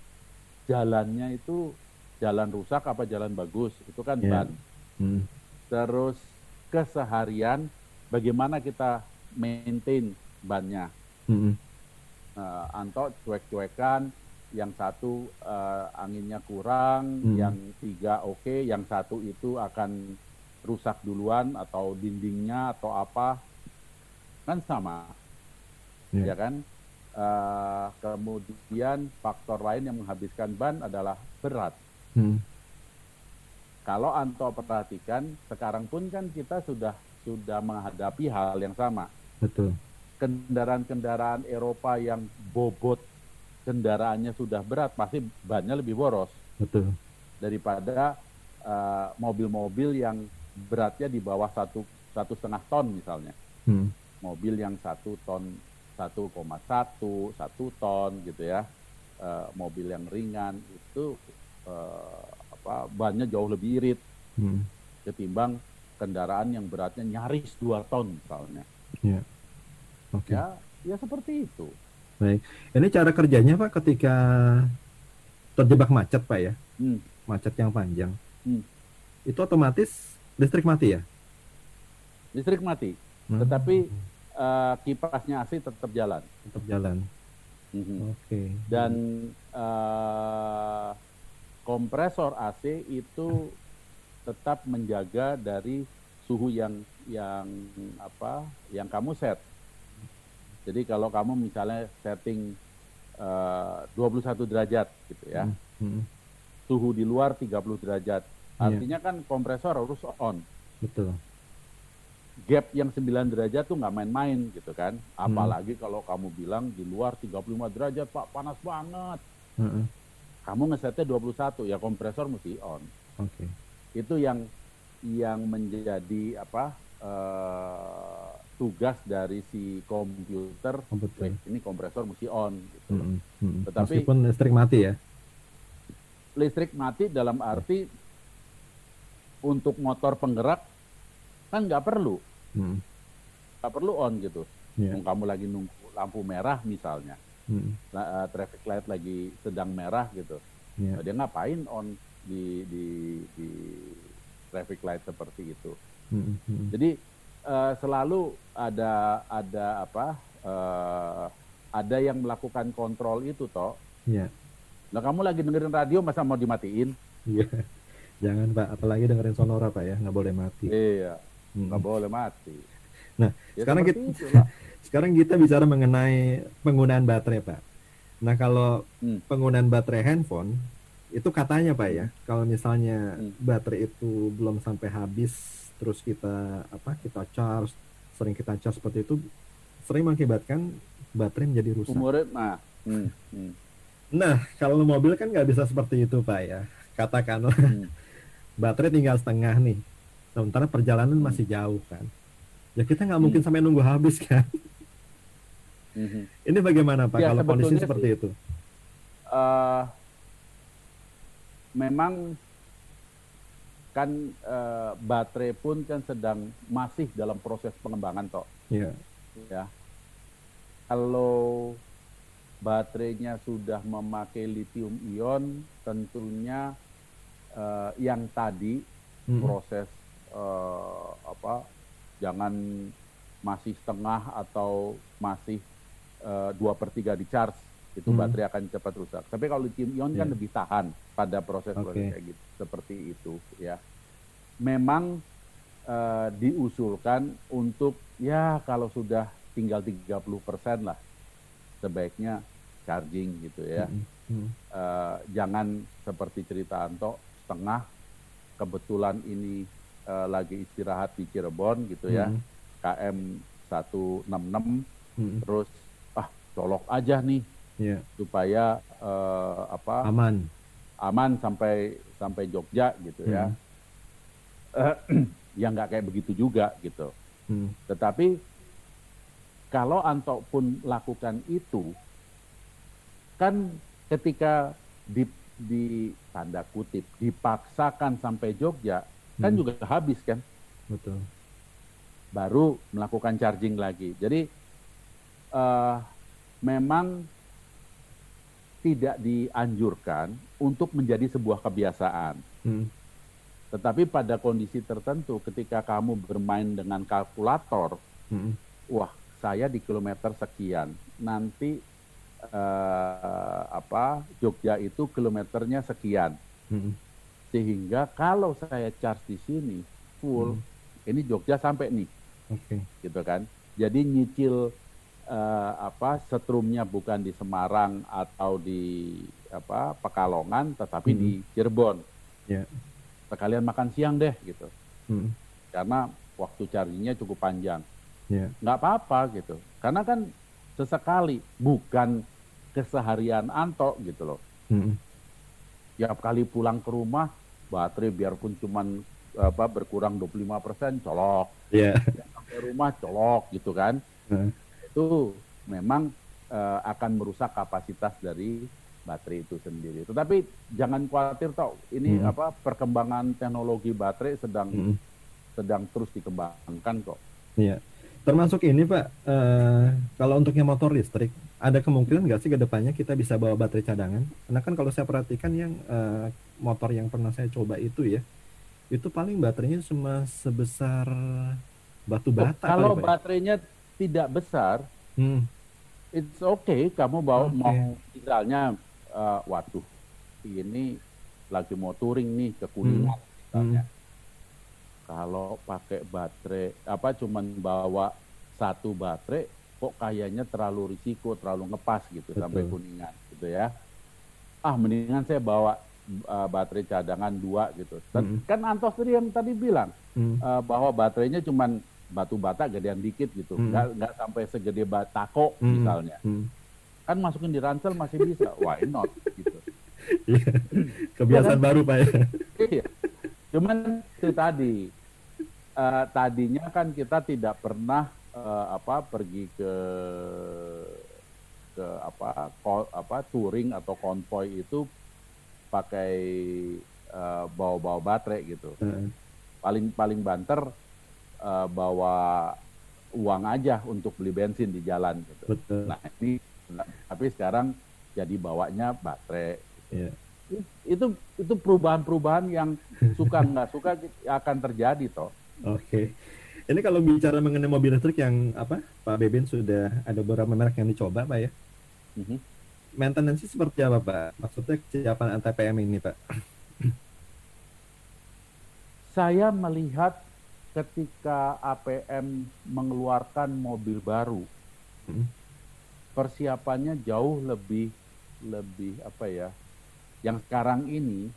B: jalannya itu jalan rusak apa jalan bagus itu kan yeah. ban. Hmm. Terus keseharian bagaimana kita maintain bannya. Hmm. Uh, Anto cuek-cuekan, yang satu uh, anginnya kurang, hmm. yang tiga oke, okay, yang satu itu akan rusak duluan atau dindingnya atau apa kan sama yeah. ya kan uh, kemudian faktor lain yang menghabiskan ban adalah berat hmm. kalau Anto perhatikan sekarang pun kan kita sudah sudah menghadapi hal yang sama
A: betul
B: kendaraan-kendaraan Eropa yang bobot kendaraannya sudah berat pasti bannya lebih boros.
A: Betul.
B: Daripada eh, mobil-mobil uh, yang beratnya di bawah satu satu setengah ton misalnya. Hmm. mobil yang satu ton 1,1 satu ton gitu ya. Uh, mobil yang ringan itu uh, apa bannya jauh lebih irit. Hmm. ketimbang kendaraan yang beratnya nyaris dua ton misalnya.
A: Ya. Okay.
B: ya ya seperti itu
A: baik ini cara kerjanya pak ketika terjebak macet pak ya hmm. macet yang panjang hmm. itu otomatis listrik mati ya?
B: Listrik mati, hmm. tetapi uh, kipasnya AC tetap jalan.
A: Tetap jalan.
B: Mm-hmm. Oke. Okay. Dan uh, kompresor AC itu tetap menjaga dari suhu yang yang apa yang kamu set. Jadi kalau kamu misalnya setting uh, 21 derajat gitu ya. Hmm. Suhu di luar 30 derajat Iya. Artinya kan kompresor harus on.
A: Betul.
B: Gap yang 9 derajat tuh nggak main-main gitu kan. Apalagi hmm. kalau kamu bilang di luar 35 derajat Pak panas banget. Hmm. Kamu ngesetnya 21 ya kompresor mesti on.
A: Oke. Okay.
B: Itu yang yang menjadi apa uh, tugas dari si komputer.
A: Komputer.
B: ini kompresor mesti on gitu.
A: Hmm. Hmm. Tetapi meskipun listrik mati ya.
B: Listrik mati dalam arti untuk motor penggerak kan nggak perlu hmm. nggak perlu on gitu yeah. kamu lagi nunggu lampu merah misalnya uh, traffic light lagi sedang merah gitu yeah. dia ngapain on di di di traffic light seperti itu hmm. Hmm. jadi uh, selalu ada ada apa uh, ada yang melakukan kontrol itu toh
A: yeah.
B: nah kamu lagi dengerin radio masa mau dimatiin
A: yeah. Jangan Pak, apalagi dengerin sonora Pak ya, nggak boleh mati.
B: Iya, hmm. nggak boleh mati.
A: Nah, ya, sekarang kita sekarang kita bicara mengenai penggunaan baterai, Pak. Nah, kalau hmm. penggunaan baterai handphone itu katanya, Pak ya, kalau misalnya hmm. baterai itu belum sampai habis terus kita apa? kita charge, sering kita charge seperti itu sering mengakibatkan baterai menjadi rusak.
B: Umurnya, nah, hmm. Hmm.
A: nah kalau mobil kan nggak bisa seperti itu, Pak ya. Katakanlah hmm. baterai tinggal setengah nih, sementara perjalanan hmm. masih jauh kan ya kita nggak mungkin hmm. sampai nunggu habis kan hmm. ini bagaimana pak ya, kalau kondisi sih, seperti itu uh,
B: memang kan uh, baterai pun kan sedang masih dalam proses pengembangan toh
A: yeah.
B: ya kalau baterainya sudah memakai lithium ion tentunya uh, yang tadi hmm. proses uh, apa jangan masih setengah atau masih dua per tiga di charge itu hmm. baterai akan cepat rusak. Tapi kalau lithium ion yeah. kan iya. lebih tahan pada proses-proses okay. kayak gitu seperti itu ya. Memang uh, diusulkan untuk ya kalau sudah tinggal 30% lah sebaiknya charging gitu ya. Hmm. Hmm. Uh, jangan seperti cerita Anto setengah kebetulan ini uh, lagi istirahat di Cirebon gitu ya, hmm. KM 166, hmm. terus ah colok aja nih yeah. supaya uh, apa
A: aman
B: aman sampai sampai Jogja gitu hmm. ya. Uh, yang nggak kayak begitu juga gitu. Hmm. Tetapi kalau Anto pun lakukan itu, kan ketika di, di tanda kutip dipaksakan sampai Jogja, kan hmm. juga habis kan.
A: Betul.
B: Baru melakukan charging lagi. Jadi uh, memang tidak dianjurkan untuk menjadi sebuah kebiasaan. Hmm. Tetapi pada kondisi tertentu, ketika kamu bermain dengan kalkulator, hmm. wah saya di kilometer sekian, nanti uh, apa Jogja itu kilometernya sekian. Hmm sehingga kalau saya charge di sini full, hmm. ini Jogja sampai nih,
A: okay.
B: gitu kan. Jadi nyicil uh, apa setrumnya bukan di Semarang atau di apa Pekalongan, tetapi hmm. di Cirebon.
A: Yeah.
B: Sekalian makan siang deh, gitu.
A: Hmm.
B: Karena waktu chargingnya cukup panjang.
A: Yeah.
B: Nggak apa-apa gitu. Karena kan sesekali, bukan keseharian Anto gitu loh.
A: Hmm.
B: Tiap kali pulang ke rumah baterai biarpun cuman apa berkurang 25% colok.
A: Iya.
B: Yeah. Sampai rumah colok gitu kan. Uh. Itu memang uh, akan merusak kapasitas dari baterai itu sendiri. Tetapi jangan khawatir toh, ini hmm. apa perkembangan teknologi baterai sedang hmm. sedang terus dikembangkan kok.
A: Iya. Termasuk ini Pak, uh, kalau untuk yang motor listrik, ada kemungkinan nggak sih ke depannya kita bisa bawa baterai cadangan? Karena kan kalau saya perhatikan yang uh, motor yang pernah saya coba itu ya, itu paling baterainya cuma sebesar batu bata.
B: Oh, kalau kali, ya? baterainya tidak besar,
A: hmm.
B: it's okay. Kamu bawa okay. mau misalnya, uh, waduh, ini lagi mau touring nih ke Kuningan hmm. misalnya. Hmm kalau pakai baterai apa cuman bawa satu baterai kok kayaknya terlalu risiko terlalu ngepas gitu Betul. sampai kuningan gitu ya ah mendingan saya bawa uh, baterai cadangan dua gitu Dan, mm. kan Antos tadi yang tadi bilang mm. uh, bahwa baterainya cuman batu bata gedean dikit gitu mm. nggak nggak sampai segede batako mm. misalnya mm. Kan masukin di ransel masih bisa why not gitu
A: iya. kebiasaan ya baru pak ya
B: iya cuman itu tadi uh, tadinya kan kita tidak pernah uh, apa pergi ke ke apa ko, apa touring atau konvoy itu pakai uh, bawa-bawa baterai gitu. Hmm. Paling paling banter uh, bawa uang aja untuk beli bensin di jalan gitu.
A: Betul.
B: Nah, ini tapi sekarang jadi bawanya baterai.
A: Yeah.
B: Itu itu perubahan-perubahan yang suka nggak suka akan terjadi toh.
A: Oke. Ini kalau bicara mengenai mobil listrik yang apa, Pak Beben sudah ada beberapa merek yang dicoba, Pak ya. Mm-hmm. Maintenance seperti apa, Pak? Maksudnya kesiapan PM ini, Pak?
B: Saya melihat ketika APM mengeluarkan mobil baru, hmm. Persiapannya jauh lebih lebih apa ya? Yang sekarang ini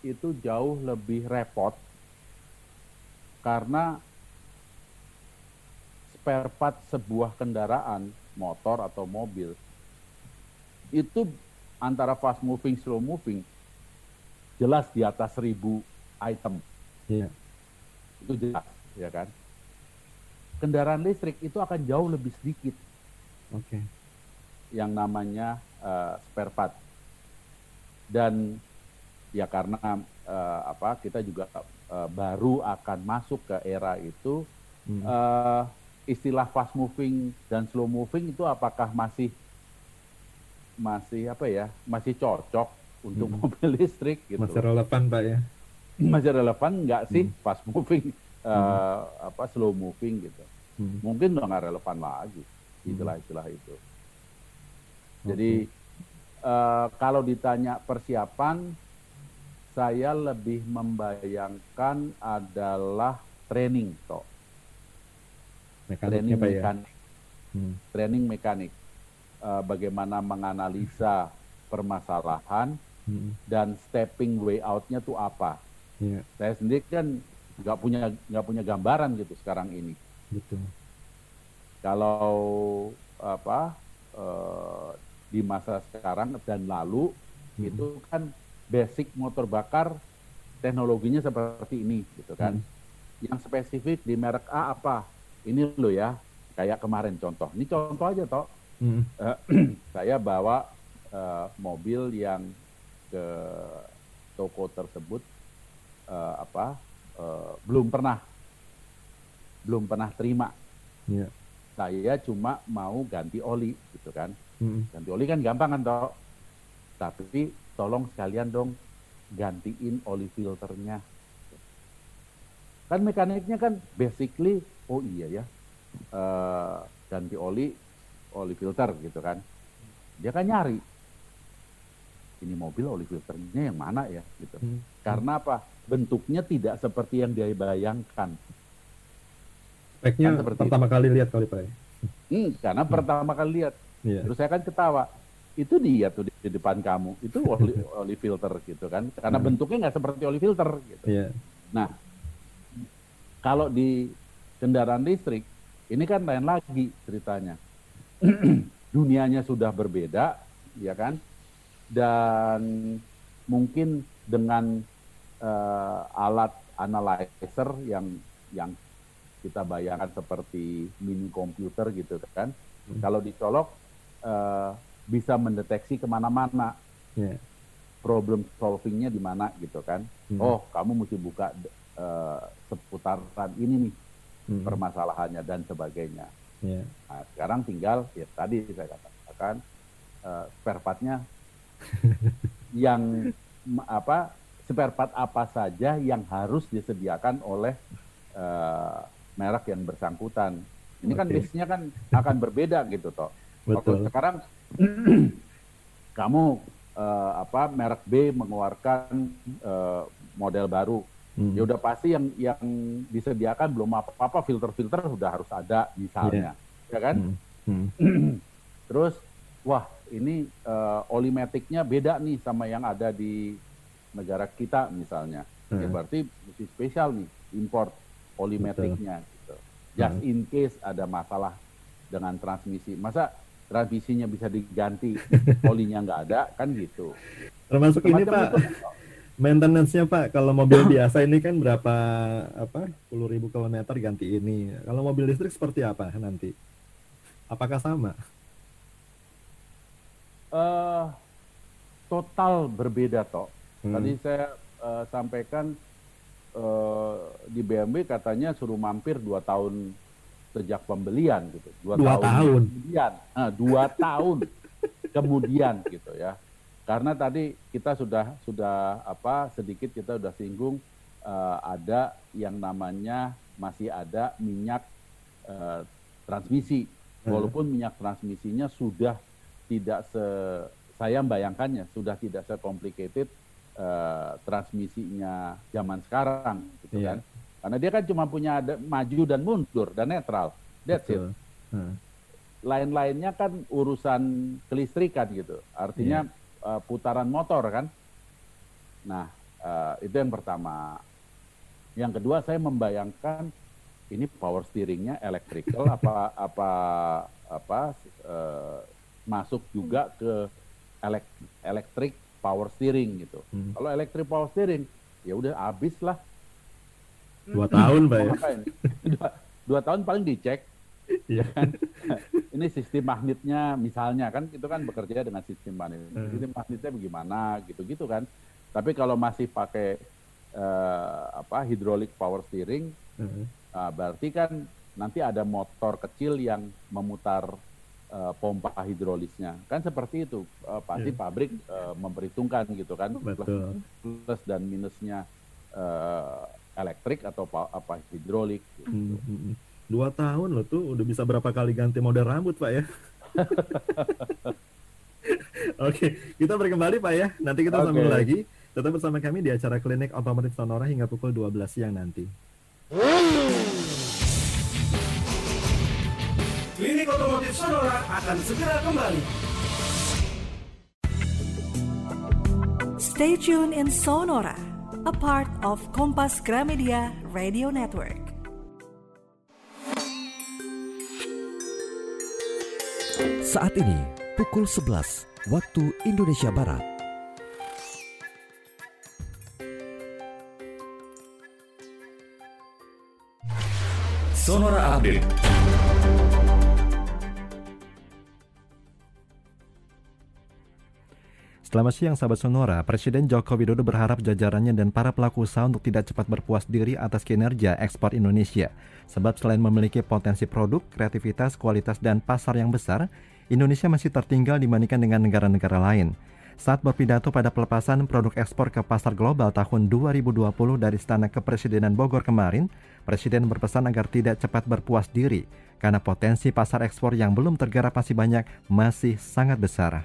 B: itu jauh lebih repot karena spare part sebuah kendaraan, motor atau mobil itu antara fast moving, slow moving jelas di atas seribu item. Yeah itu jelas ya kan kendaraan listrik itu akan jauh lebih sedikit oke okay. Yang namanya uh, spare part dan ya karena uh, apa kita juga uh, baru akan masuk ke era itu hmm. uh, istilah fast moving dan slow moving itu apakah masih masih apa ya masih cocok untuk hmm. mobil listrik gitu
A: masih relevan pak ya
B: masih relevan nggak sih hmm. fast moving uh, hmm. apa slow moving gitu hmm. mungkin udah nggak relevan lagi istilah-istilah itu jadi okay. uh, kalau ditanya persiapan saya lebih membayangkan adalah training toh training ya? mekanik ya? hmm. training mekanik uh, bagaimana menganalisa permasalahan hmm. dan stepping way outnya tuh apa Yeah. Saya sendiri kan nggak punya nggak punya gambaran gitu sekarang ini. Betul. Kalau apa uh, di masa sekarang dan lalu hmm. itu kan basic motor bakar teknologinya seperti ini gitu kan. Hmm. Yang spesifik di merek A apa? Ini lo ya kayak kemarin contoh. Ini contoh aja toh. Hmm. Uh, saya bawa uh, mobil yang ke toko tersebut uh, apa uh, belum pernah belum pernah terima. Yeah. Saya cuma mau ganti oli gitu kan. Mm. Ganti oli kan gampang kan toh. Tapi tolong sekalian dong gantiin oli filternya. Kan mekaniknya kan basically oh iya ya uh, ganti oli oli filter gitu kan. Dia kan nyari ini mobil oli filternya yang mana ya gitu. Hmm. Karena apa? bentuknya tidak seperti yang dia bayangkan.
A: Speknya kan seperti pertama itu. kali lihat kali Pak. Ya?
B: Hmm, karena hmm. pertama kali lihat. Yeah. Terus saya kan ketawa. Itu dia tuh di, di depan kamu. Itu oli, oli filter gitu kan. Karena hmm. bentuknya nggak seperti oli filter gitu. Yeah. Nah, kalau di kendaraan listrik ini kan lain lagi ceritanya. Dunianya sudah berbeda, ya kan? Dan mungkin dengan uh, alat analyzer yang yang kita bayangkan seperti mini komputer gitu kan. Hmm. Kalau dicolok uh, bisa mendeteksi ke mana-mana. Yeah. Problem solvingnya di mana gitu kan. Hmm. Oh, kamu mesti buka uh, seputaran ini nih hmm. permasalahannya dan sebagainya. Yeah. Nah, sekarang tinggal ya tadi saya katakan uh, spare partnya yang apa spare part apa saja yang harus disediakan oleh uh, merek yang bersangkutan. Ini okay. kan listnya kan akan berbeda gitu toh. Betul. sekarang kamu uh, apa merek B mengeluarkan uh, model baru, hmm. ya udah pasti yang yang disediakan belum apa-apa filter-filter sudah harus ada misalnya, yeah. ya kan? Hmm. Hmm. Terus wah ini uh, oli maticnya beda nih sama yang ada di negara kita misalnya, ya hmm. ya berarti mesti spesial nih import polimetriknya gitu. Just hmm. in case ada masalah dengan transmisi, masa transmisinya bisa diganti, olinya nggak ada kan gitu.
A: Termasuk Semacam ini Pak, maintenance-nya Pak, kalau mobil biasa ini kan berapa apa puluh ribu kilometer ganti ini. Kalau mobil listrik seperti apa nanti? Apakah sama?
B: Uh, total berbeda toh Hmm. Tadi saya uh, sampaikan uh, di BMW katanya suruh mampir dua tahun sejak pembelian gitu.
A: Dua, dua tahun, tahun.
B: kemudian, nah, dua tahun kemudian gitu ya. Karena tadi kita sudah sudah apa sedikit kita sudah singgung uh, ada yang namanya masih ada minyak uh, transmisi. Hmm. Walaupun minyak transmisinya sudah tidak se saya bayangkannya sudah tidak se complicated uh, transmisinya zaman sekarang gitu yeah. kan Karena dia kan cuma punya ada, maju dan mundur dan netral. That's Betul. it. Hmm. Lain-lainnya kan urusan kelistrikan gitu. Artinya yeah. uh, putaran motor kan. Nah, uh, itu yang pertama. Yang kedua saya membayangkan ini power steeringnya electrical apa apa apa uh, masuk juga ke elektrik power steering gitu. Hmm. Kalau electric power steering ya udah habis lah.
A: Dua tahun, Pak ya.
B: dua, dua tahun paling dicek. Iya kan. Ini sistem magnetnya misalnya kan itu kan bekerja dengan sistem magnet. Hmm. Sistem magnetnya bagaimana gitu-gitu kan. Tapi kalau masih pakai uh, apa hidrolik power steering, hmm. uh, berarti kan nanti ada motor kecil yang memutar uh, pompa hidrolisnya kan seperti itu uh, pasti yeah. pabrik uh, memperhitungkan gitu kan Betul. Plus, plus dan minusnya uh, elektrik atau apa hidrolik gitu. hmm, hmm,
A: hmm. dua tahun loh tuh udah bisa berapa kali ganti model rambut pak ya Oke, kita berkembali Pak ya. Nanti kita okay. sambung lagi. Tetap bersama kami di acara Klinik Otomotif Sonora hingga pukul 12 siang nanti.
C: Klinik Otomotif Sonora akan segera kembali.
D: Stay tuned in Sonora, a part of Kompas Gramedia Radio Network.
E: Saat ini pukul 11 waktu Indonesia Barat.
A: Sonora Update. Selamat siang sahabat Sonora, Presiden Joko Widodo berharap jajarannya dan para pelaku usaha untuk tidak cepat berpuas diri atas kinerja ekspor Indonesia. Sebab selain memiliki potensi produk, kreativitas, kualitas, dan pasar yang besar, Indonesia masih tertinggal dibandingkan dengan negara-negara lain. Saat berpidato pada pelepasan produk ekspor ke pasar global tahun 2020 dari Istana Kepresidenan Bogor kemarin, Presiden berpesan agar tidak cepat berpuas diri karena potensi pasar ekspor yang belum tergarap masih banyak masih sangat besar.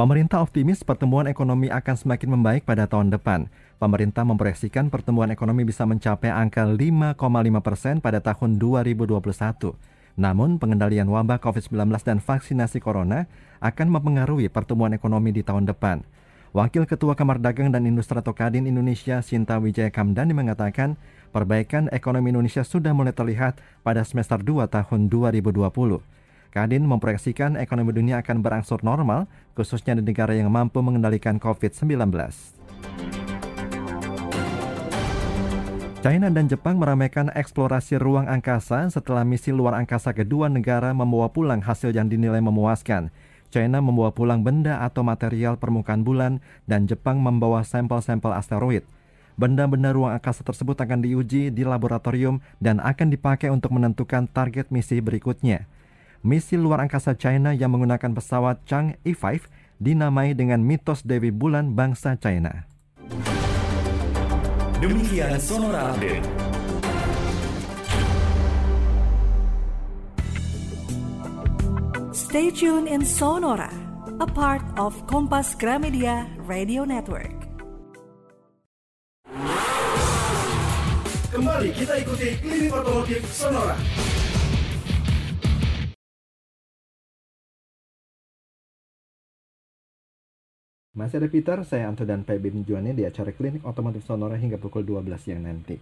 A: Pemerintah optimis pertumbuhan ekonomi akan semakin membaik pada tahun depan. Pemerintah memproyeksikan pertumbuhan ekonomi bisa mencapai angka 5,5 persen pada tahun 2021. Namun, pengendalian wabah COVID-19 dan vaksinasi corona akan mempengaruhi pertumbuhan ekonomi di tahun depan. Wakil Ketua Kamar Dagang dan Industri atau Kadin Indonesia, Sinta Wijaya Kamdani mengatakan, perbaikan ekonomi Indonesia sudah mulai terlihat pada semester 2 tahun 2020. Kadin memproyeksikan ekonomi dunia akan berangsur normal, khususnya di negara yang mampu mengendalikan COVID-19. China dan Jepang meramaikan eksplorasi ruang angkasa setelah misi luar angkasa kedua negara membawa pulang hasil yang dinilai memuaskan. China membawa pulang benda atau material permukaan bulan dan Jepang membawa sampel-sampel asteroid. Benda-benda ruang angkasa tersebut akan diuji di laboratorium dan akan dipakai untuk menentukan target misi berikutnya misi luar angkasa China yang menggunakan pesawat Chang'e 5 dinamai dengan mitos Dewi Bulan bangsa China.
C: Demikian Sonora Update.
D: Stay tuned in Sonora, a part of Kompas Gramedia Radio Network.
C: Kembali kita ikuti Klinik Otomotif Sonora.
A: Masih ada Peter, saya Anto dan Pak Bebin Juane di acara Klinik Otomotif Sonora hingga pukul 12 siang nanti.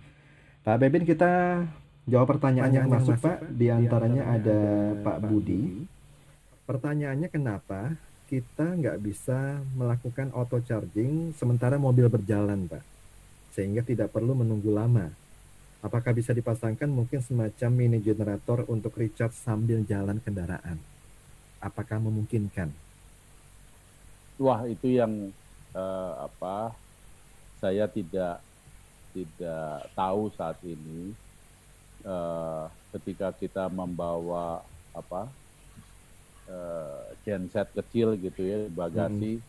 A: Pak Bebin kita jawab pertanyaan yang masuk Pak, di antaranya ada Pak Budi. Pertanyaannya kenapa kita nggak bisa melakukan auto charging sementara mobil berjalan Pak? Sehingga tidak perlu menunggu lama. Apakah bisa dipasangkan mungkin semacam mini generator untuk recharge sambil jalan kendaraan? Apakah memungkinkan?
B: Wah itu yang uh, apa saya tidak tidak tahu saat ini. Uh, ketika kita membawa apa uh, genset kecil gitu ya bagasi hmm.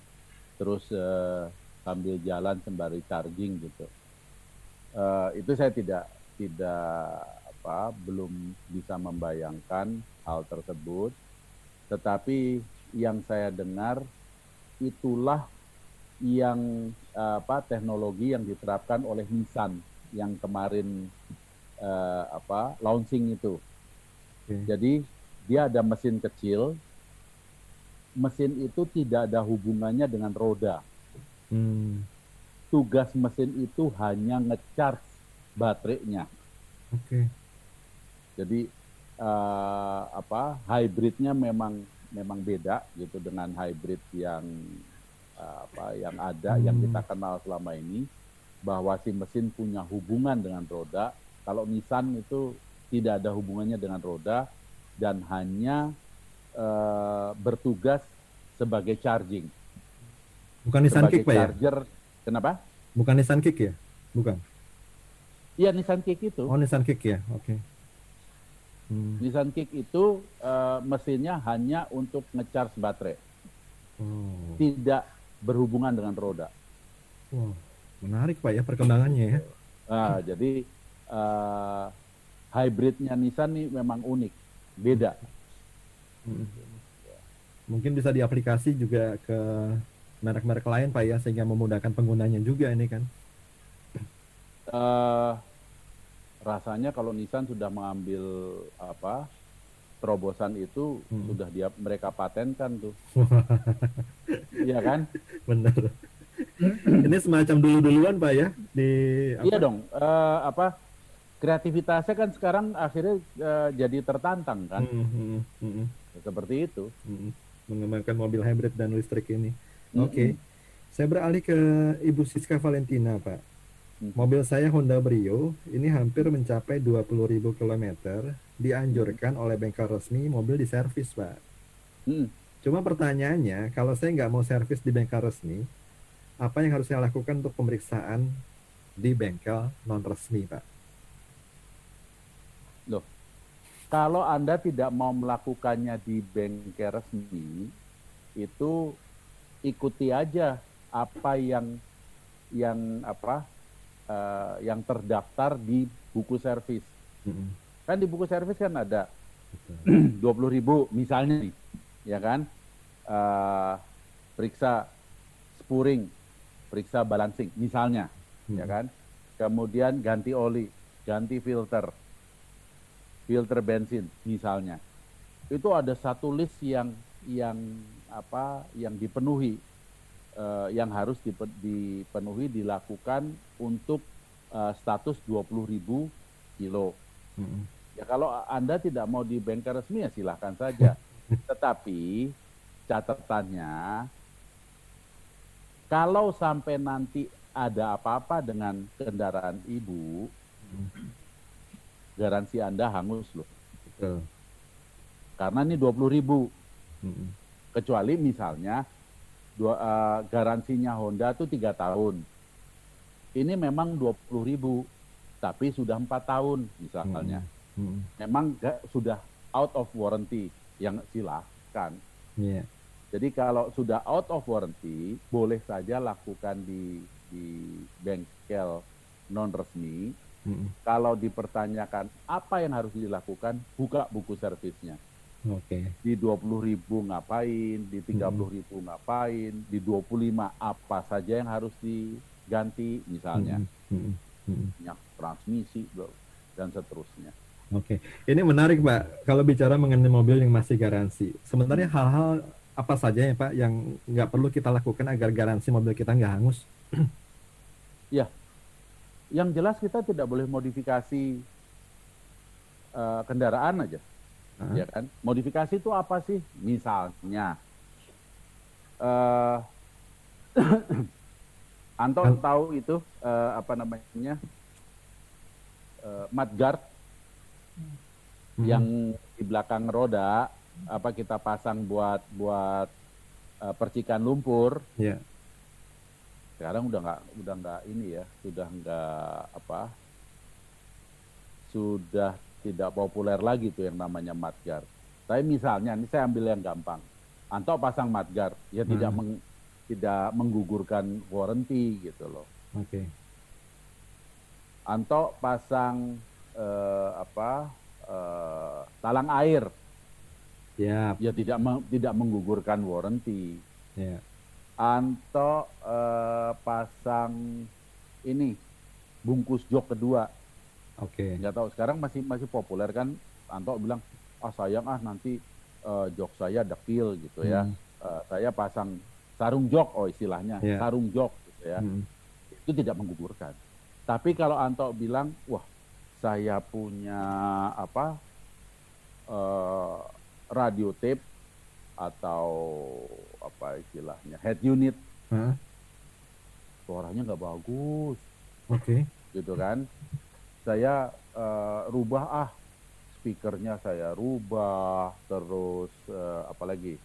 B: terus uh, sambil jalan sembari charging gitu. Uh, itu saya tidak tidak apa belum bisa membayangkan hal tersebut. Tetapi yang saya dengar itulah yang apa teknologi yang diterapkan oleh Nissan yang kemarin uh, apa launching itu. Okay. Jadi dia ada mesin kecil. Mesin itu tidak ada hubungannya dengan roda. Hmm. Tugas mesin itu hanya ngecharge baterainya. Oke. Okay. Jadi uh, apa hybridnya memang memang beda gitu dengan hybrid yang uh, apa yang ada hmm. yang kita kenal selama ini bahwa si mesin punya hubungan dengan roda. Kalau Nissan itu tidak ada hubungannya dengan roda dan hanya uh, bertugas sebagai charging.
A: Bukan Nissan sebagai Kick, Pak ya?
B: charger. ya? Kenapa?
A: Bukan Nissan Kick ya? Bukan.
B: Iya Nissan Kick itu.
A: Oh Nissan Kick ya, oke. Okay.
B: Hmm. Nissan Kick itu uh, mesinnya hanya untuk ngecharge baterai, oh. tidak berhubungan dengan roda.
A: Wow, menarik pak ya perkembangannya ya.
B: Nah, jadi uh, hybridnya Nissan ini memang unik, beda. Hmm.
A: Mungkin bisa diaplikasi juga ke merek-merek lain pak ya sehingga memudahkan penggunanya juga ini kan.
B: Uh, rasanya kalau Nissan sudah mengambil apa terobosan itu hmm. sudah dia mereka patenkan tuh. Iya kan?
A: Benar. Ini semacam dulu-duluan Pak ya di
B: apa? Iya dong. Uh, apa kreativitasnya kan sekarang akhirnya uh, jadi tertantang kan. Hmm, hmm, hmm, hmm. Seperti itu.
A: Hmm. Mengembangkan mobil hybrid dan listrik ini. Hmm. Oke. Okay. Saya beralih ke Ibu Siska Valentina, Pak. Hmm. Mobil saya Honda Brio ini hampir mencapai 20.000 km. Dianjurkan oleh bengkel resmi mobil diservis, Pak. Hmm. Cuma pertanyaannya, kalau saya nggak mau servis di bengkel resmi, apa yang harus saya lakukan untuk pemeriksaan di bengkel non resmi, Pak?
B: Loh, kalau Anda tidak mau melakukannya di bengkel resmi, itu ikuti aja apa yang yang apa uh, yang terdaftar di buku servis. Mm-hmm. Kan di buku servis kan ada dua puluh ribu misalnya nih, ya kan? Uh, periksa spuring, periksa balancing misalnya, mm-hmm. ya kan? Kemudian ganti oli, ganti filter, filter bensin misalnya. Itu ada satu list yang yang apa yang dipenuhi uh, yang harus dipenuhi dilakukan untuk uh, status 20.000 kilo. Hmm. Ya kalau Anda tidak mau di bengkel resmi ya silahkan saja. Tetapi catatannya kalau sampai nanti ada apa-apa dengan kendaraan ibu, garansi Anda hangus loh. Betul. Karena ini 20 ribu. Hmm. Kecuali misalnya dua, uh, garansinya Honda itu tiga tahun. Ini memang dua puluh ribu, tapi sudah empat tahun misalnya. Hmm. Hmm. Memang gak, sudah out of warranty, yang silahkan. Yeah. Jadi kalau sudah out of warranty, boleh saja lakukan di di bengkel non resmi. Hmm. Kalau dipertanyakan apa yang harus dilakukan, buka buku servisnya. Oke. Okay. Di 20 ribu ngapain, di 30 hmm. ribu ngapain, di 25 apa saja yang harus diganti misalnya. Hmm. Hmm. Hmm. transmisi dan seterusnya.
A: Oke, okay. ini menarik Pak. Kalau bicara mengenai mobil yang masih garansi, sebenarnya hmm. hal-hal apa saja ya Pak yang nggak perlu kita lakukan agar garansi mobil kita nggak hangus?
B: ya, yang jelas kita tidak boleh modifikasi uh, kendaraan aja uh ya kan? Modifikasi itu apa sih? Misalnya, uh, Anto uh. tahu itu uh, apa namanya uh, mudguard hmm. yang di belakang roda apa kita pasang buat buat uh, percikan lumpur. Yeah. Sekarang udah nggak udah nggak ini ya, sudah nggak apa, sudah tidak populer lagi tuh yang namanya matgar. Tapi misalnya, ini saya ambil yang gampang. Anto pasang matgar, ya hmm. tidak meng, tidak menggugurkan warranty gitu loh. Oke. Okay. Anto pasang eh, apa eh, talang air, ya, ya tidak me, tidak menggugurkan warranty. Ya. Anto uh, pasang ini bungkus jok kedua.
A: Oke. Okay.
B: Nggak tahu sekarang masih masih populer kan. Anto bilang ah sayang ah nanti uh, jok saya dekil gitu ya. Hmm. Uh, saya pasang sarung jok oh istilahnya yeah. sarung jok gitu ya. Hmm. Itu tidak menggugurkan. Tapi kalau Anto bilang wah saya punya apa uh, radio tape atau apa istilahnya head unit huh? suaranya nggak bagus
A: oke okay.
B: gitu kan saya uh, rubah ah. Speakernya saya rubah terus uh, apalagi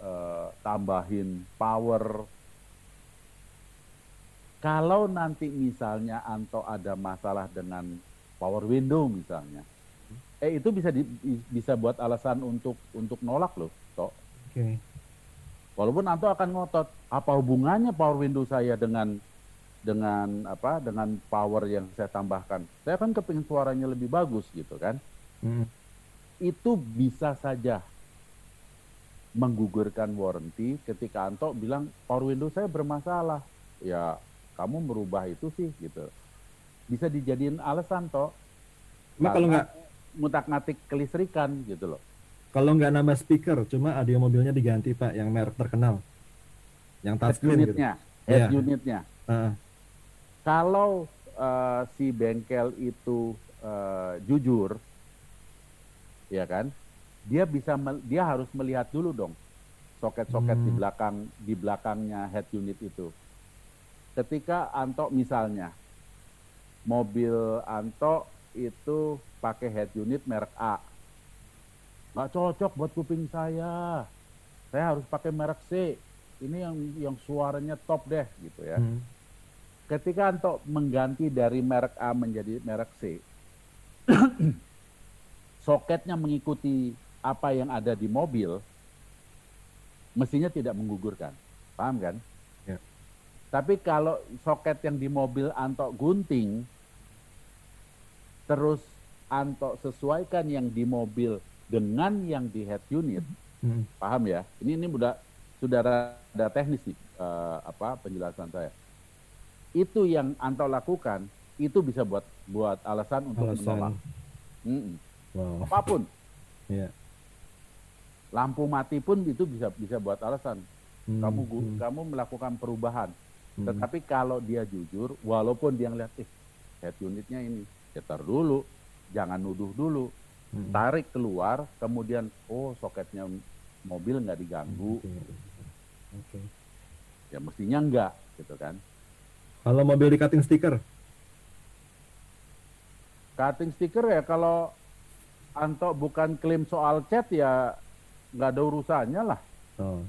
B: uh, tambahin power. Kalau nanti misalnya Anto ada masalah dengan power window misalnya eh itu bisa di, bisa buat alasan untuk untuk nolak loh toh.
A: Okay.
B: Walaupun Anto akan ngotot, apa hubungannya power window saya dengan dengan apa dengan power yang saya tambahkan? Saya kan kepingin suaranya lebih bagus gitu kan? Hmm. Itu bisa saja menggugurkan warranty ketika Anto bilang power window saya bermasalah. Ya kamu merubah itu sih gitu. Bisa dijadiin alasan toh.
A: Nah, kalau nggak
B: mutak ngatik kelistrikan gitu loh.
A: Kalau nggak nambah speaker, cuma audio mobilnya diganti pak, yang merek terkenal, yang touchscreen
B: gitu. Unitnya, head yeah. unitnya. Uh. Kalau uh, si bengkel itu uh, jujur, ya kan, dia bisa dia harus melihat dulu dong soket-soket hmm. di belakang di belakangnya head unit itu. Ketika Anto misalnya mobil Anto itu pakai head unit merek A, nggak cocok buat kuping saya. Saya harus pakai merek C. Ini yang yang suaranya top deh gitu ya. Hmm. Ketika untuk mengganti dari merek A menjadi merek C, soketnya mengikuti apa yang ada di mobil, mestinya tidak menggugurkan. Paham kan?
A: Ya.
B: Tapi kalau soket yang di mobil Anto gunting, terus Anto sesuaikan yang di mobil dengan yang di head unit, hmm. paham ya? Ini ini sudah sudah ada teknis nih uh, apa penjelasan saya. Itu yang Anto lakukan itu bisa buat buat alasan untuk alasan. menolak. Mm Wow. Apa pun.
A: Yeah.
B: Lampu mati pun itu bisa bisa buat alasan. Hmm. Kamu hmm. kamu melakukan perubahan. Hmm. Tetapi kalau dia jujur, walaupun dia ngeliat, eh, head unitnya ini, ya dulu, jangan nuduh dulu hmm. tarik keluar, kemudian oh soketnya mobil nggak diganggu.
A: Okay. Okay.
B: Ya mestinya enggak, gitu kan.
A: Kalau mobil di cutting stiker?
B: Cutting stiker ya kalau Anto bukan klaim soal cat ya nggak ada urusannya lah.
A: Oh.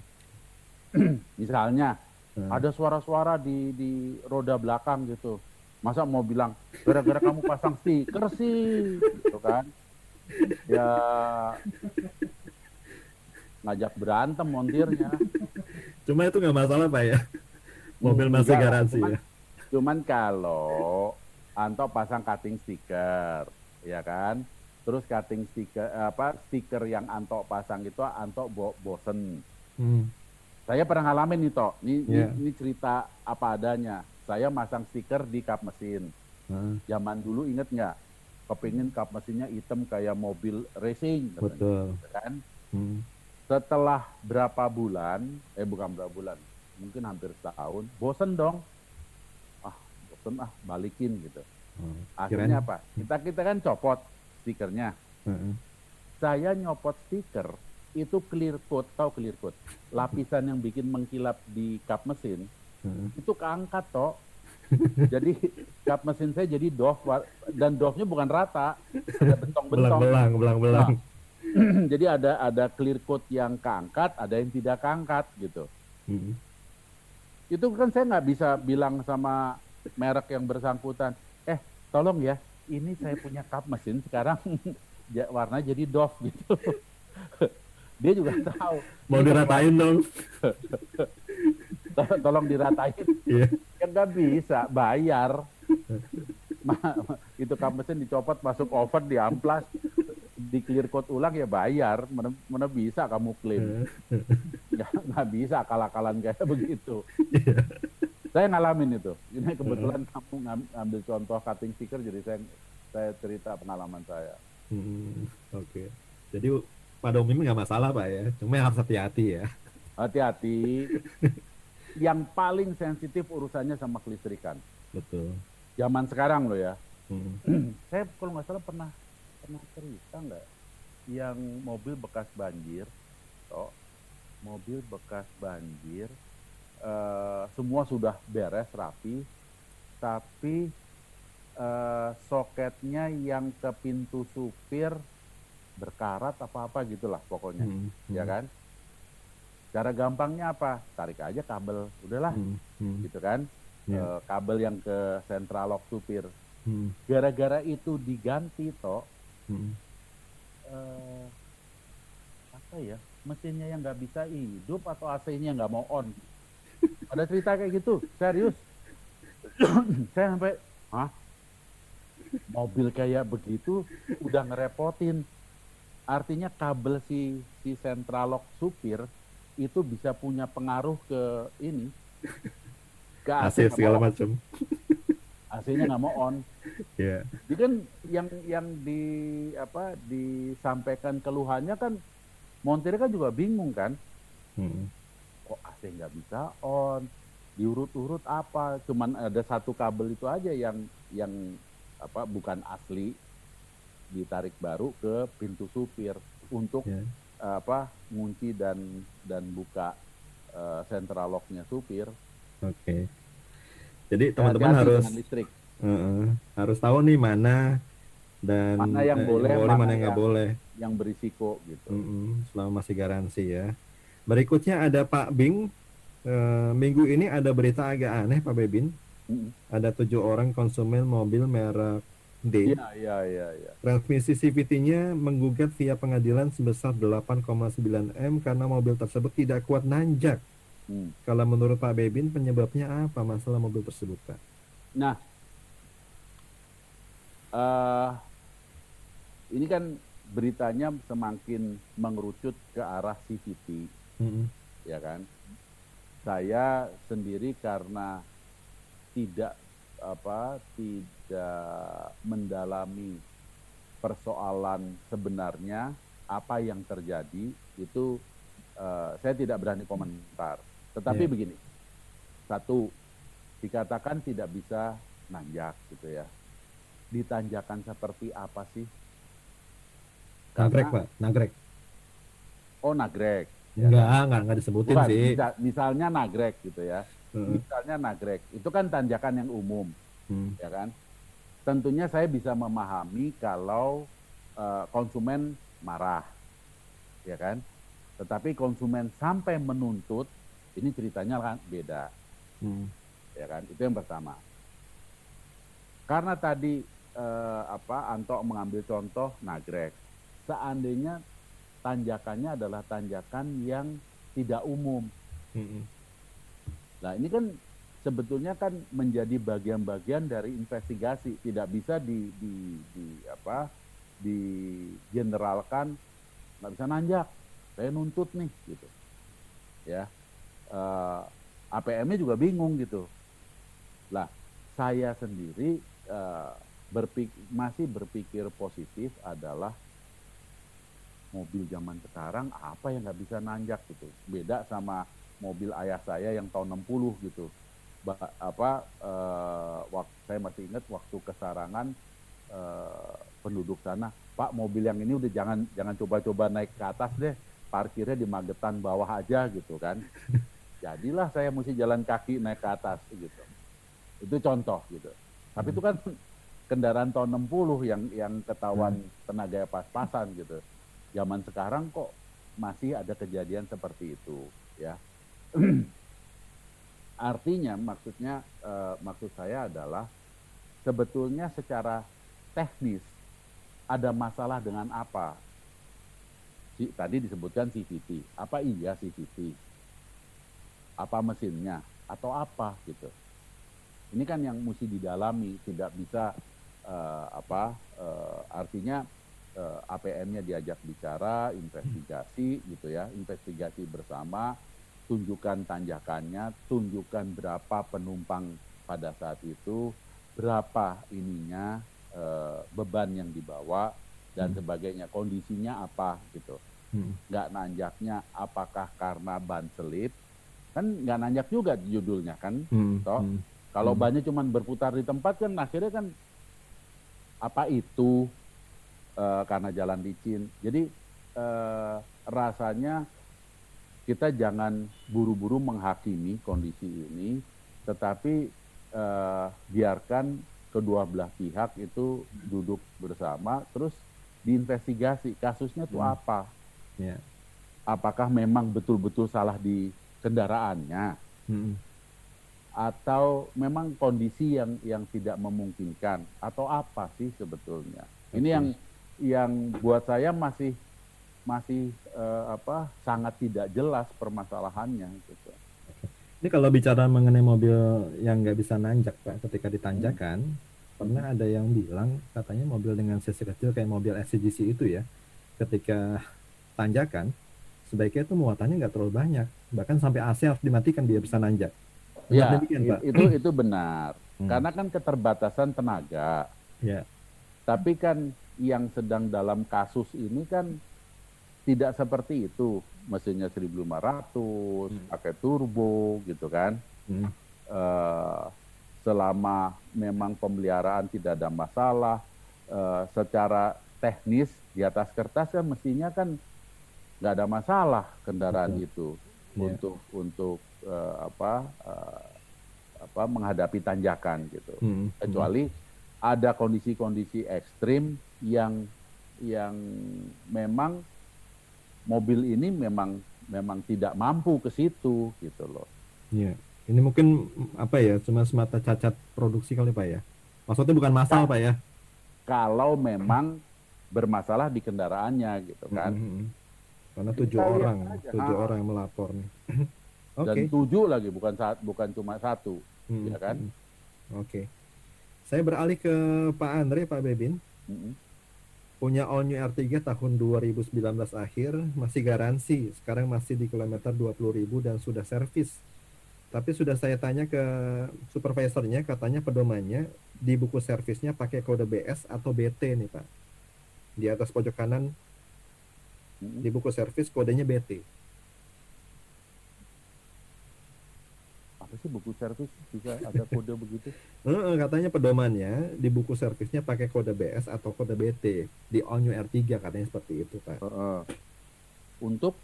B: Misalnya hmm. ada suara-suara di di roda belakang gitu. Masa mau bilang gara-gara kamu pasang stiker sih, gitu kan? ya ngajak berantem montirnya.
A: Cuma itu nggak masalah pak ya, mobil hmm, masih garansi ya.
B: Cuman kalau Anto pasang cutting stiker, ya kan? Terus cutting stiker apa stiker yang Anto pasang itu Anto bo bosen. Hmm. Saya pernah ngalamin nih toh, ini, yeah. ini, ini cerita apa adanya. Saya masang stiker di kap mesin. Hmm. Zaman dulu inget nggak? kepingin kap mesinnya hitam kayak mobil racing
A: betul
B: kan hmm. setelah berapa bulan eh bukan berapa bulan mungkin hampir setahun bosen dong bosen ah balikin gitu hmm. akhirnya Kirain. apa kita kita kan copot stikernya hmm. saya nyopot stiker itu clear coat tahu clear coat lapisan yang bikin mengkilap di kap mesin hmm. itu keangkat toh jadi kap mesin saya jadi doff dan doffnya bukan rata, ada bentong-bentong.
A: Belang, belang, belang.
B: Nah, jadi ada ada clear coat yang keangkat, ada yang tidak keangkat gitu. Hmm. Itu kan saya nggak bisa bilang sama merek yang bersangkutan, eh tolong ya, ini saya punya kap mesin sekarang warna jadi doff gitu. Dia juga tahu.
A: Mau diratain dong.
B: tolong diratain. Yeah. Kan nggak bisa bayar. itu mesin dicopot masuk oven di amplas di clear coat ulang ya bayar mana, mana bisa kamu klaim nggak bisa akal-akalan kayak begitu. Yeah. Saya ngalamin itu. Ini kebetulan uh. kamu ngambil contoh cutting sticker, jadi saya saya cerita pengalaman saya.
A: Hmm, Oke. Okay. Jadi pada umumnya nggak masalah pak ya, cuma harus hati-hati ya.
B: Hati-hati. Yang paling sensitif urusannya sama kelistrikan.
A: Betul.
B: Zaman sekarang loh ya. Hmm. saya kalau nggak salah pernah pernah cerita nggak yang mobil bekas banjir, toh mobil bekas banjir, uh, semua sudah beres rapi, tapi uh, soketnya yang ke pintu supir berkarat apa apa gitulah pokoknya, hmm. ya kan? Cara gampangnya apa? Tarik aja kabel, udahlah, hmm. Hmm. gitu kan? Yeah. Uh, kabel yang ke central lock supir Hmm. Gara-gara itu diganti toh, hmm. uh, apa ya? Mesinnya yang nggak bisa hidup atau AC-nya nggak mau on. Ada cerita kayak gitu, serius. Saya sampai, hah? Mobil kayak begitu udah ngerepotin. Artinya kabel si si central lock supir itu bisa punya pengaruh ke ini
A: ke AC, AC segala macam.
B: AC-nya nggak mau on.
A: Yeah.
B: Jadi kan yang yang di apa disampaikan keluhannya kan montir kan juga bingung kan. Hmm. AC nggak bisa on? Diurut-urut apa? Cuman ada satu kabel itu aja yang yang apa bukan asli ditarik baru ke pintu supir untuk yeah. apa ngunci dan dan buka uh, central locknya supir.
A: Oke. Okay. Jadi teman-teman harus listrik. Uh, harus tahu nih mana dan
B: mana yang eh, boleh,
A: boleh, mana yang nggak boleh.
B: Yang berisiko gitu.
A: Uh, uh, selama masih garansi ya. Berikutnya ada Pak Bing. Uh, minggu ini ada berita agak aneh Pak Bebin. Uh. Ada tujuh orang konsumen mobil merek D.
B: Iya, iya, iya. Ya.
A: Transmisi CVT-nya menggugat via pengadilan sebesar 8,9 M karena mobil tersebut tidak kuat nanjak. Hmm. Kalau menurut Pak Bebin penyebabnya apa masalah mobil tersebut Pak?
B: Nah, uh, ini kan beritanya semakin mengerucut ke arah CVT, hmm. ya kan? Saya sendiri karena tidak apa tidak mendalami persoalan sebenarnya apa yang terjadi itu uh, saya tidak berani komentar tetapi yeah. begini, satu dikatakan tidak bisa nanjak gitu ya. Ditanjakan seperti apa sih?
A: nagrek pak, nagrek.
B: Oh nagrek.
A: Ya. Enggak, enggak, enggak disebutin Bukan, sih.
B: Bisa, misalnya nagrek gitu ya. Hmm. Misalnya nagrek, itu kan tanjakan yang umum, hmm. ya kan? Tentunya saya bisa memahami kalau uh, konsumen marah, ya kan? Tetapi konsumen sampai menuntut ini ceritanya kan beda. Hmm. Ya kan? Itu yang pertama. Karena tadi eh, apa Anto mengambil contoh nagrek. Seandainya tanjakannya adalah tanjakan yang tidak umum. Hmm. Nah, ini kan sebetulnya kan menjadi bagian-bagian dari investigasi, tidak bisa di, di, di apa di generalkan nggak bisa nanjak. Saya nuntut nih gitu. Ya uh, eh, APM-nya juga bingung gitu. Lah, saya sendiri uh, berpik masih berpikir positif adalah mobil zaman sekarang apa yang nggak bisa nanjak gitu. Beda sama mobil ayah saya yang tahun 60 gitu. Ba apa uh, waktu saya masih ingat waktu kesarangan uh, penduduk sana, Pak mobil yang ini udah jangan jangan coba-coba naik ke atas deh, parkirnya di Magetan bawah aja gitu kan jadilah saya mesti jalan kaki naik ke atas gitu. Itu contoh gitu. Tapi itu kan kendaraan tahun 60 yang yang ketahuan hmm. tenaga pas-pasan gitu. Zaman sekarang kok masih ada kejadian seperti itu ya. Artinya maksudnya uh, maksud saya adalah sebetulnya secara teknis ada masalah dengan apa? Si, tadi disebutkan CVT. Apa iya CVT? apa mesinnya atau apa gitu. Ini kan yang mesti didalami, tidak bisa uh, apa uh, artinya uh, APM-nya diajak bicara, investigasi gitu ya, investigasi bersama tunjukkan tanjakannya, tunjukkan berapa penumpang pada saat itu, berapa ininya e, beban yang dibawa dan hmm. sebagainya, kondisinya apa gitu. Hmm. Nggak nanjaknya apakah karena ban selip, kan nggak nanjak juga judulnya kan, hmm. toh. Hmm. Kalau hmm. banyak cuman berputar di tempat kan akhirnya kan apa itu e, karena jalan licin. Jadi e, rasanya kita jangan buru-buru menghakimi kondisi ini, tetapi uh, biarkan kedua belah pihak itu duduk bersama, terus diinvestigasi kasusnya itu hmm. apa, yeah. apakah memang betul-betul salah di kendaraannya, hmm. atau memang kondisi yang yang tidak memungkinkan, atau apa sih sebetulnya? Ini yang yang buat saya masih masih uh, apa sangat tidak jelas permasalahannya gitu.
A: Ini kalau bicara mengenai mobil yang nggak bisa nanjak pak, ketika ditanjakan, hmm. pernah ada yang bilang katanya mobil dengan sisi kecil kayak mobil SCGC itu ya, ketika tanjakan sebaiknya itu muatannya nggak terlalu banyak, bahkan sampai AC harus dimatikan dia bisa nanjak.
B: Ya, demikian, Pak? itu itu benar, hmm. karena kan keterbatasan tenaga. Ya. Tapi kan yang sedang dalam kasus ini kan tidak seperti itu mesinnya 1500 hmm. pakai turbo gitu kan hmm. uh, selama memang pemeliharaan tidak ada masalah uh, secara teknis di atas kertas kan mestinya kan nggak ada masalah kendaraan Betul. itu yeah. untuk untuk uh, apa uh, apa menghadapi tanjakan gitu hmm. kecuali hmm. ada kondisi-kondisi ekstrim yang yang memang mobil ini memang memang tidak mampu ke situ gitu loh.
A: Iya. Ini mungkin apa ya cuma semata cacat produksi kali pak ya. Maksudnya bukan masalah pak ya?
B: Kalau memang bermasalah di kendaraannya gitu kan. Mm -hmm.
A: Karena tujuh Kita orang, tujuh ah. orang yang melapor nih.
B: okay. Dan tujuh lagi bukan saat bukan cuma satu, mm -hmm. ya kan?
A: Oke. Okay. Saya beralih ke Pak Andre, Pak Bebin. Mm -hmm punya all new R3 tahun 2019 akhir masih garansi. Sekarang masih di kilometer 20.000 dan sudah servis. Tapi sudah saya tanya ke supervisornya katanya pedomannya di buku servisnya pakai kode BS atau BT nih Pak. Di atas pojok kanan di buku servis kodenya BT
B: apa sih buku servis bisa ada kode begitu?
A: Uh, katanya pedomannya di buku servisnya pakai kode BS atau kode BT di All New R3 katanya seperti itu pak. Uh, uh.
B: Untuk?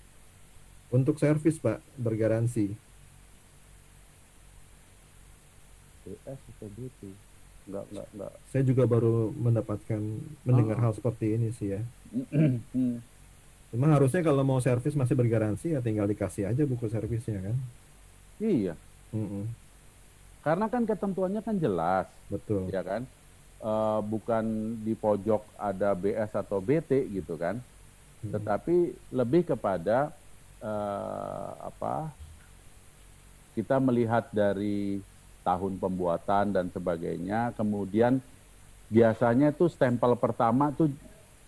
A: Untuk servis pak bergaransi.
B: BS atau BT? Enggak, enggak, enggak.
A: Saya juga baru mendapatkan mendengar uh. hal seperti ini sih ya. Cuma harusnya kalau mau servis masih bergaransi ya tinggal dikasih aja buku servisnya kan.
B: Iya. Mm-hmm. Karena kan ketentuannya kan jelas,
A: betul,
B: ya kan? Uh, bukan di pojok ada BS atau BT gitu kan, mm-hmm. tetapi lebih kepada uh, apa? Kita melihat dari tahun pembuatan dan sebagainya, kemudian biasanya tuh stempel pertama tuh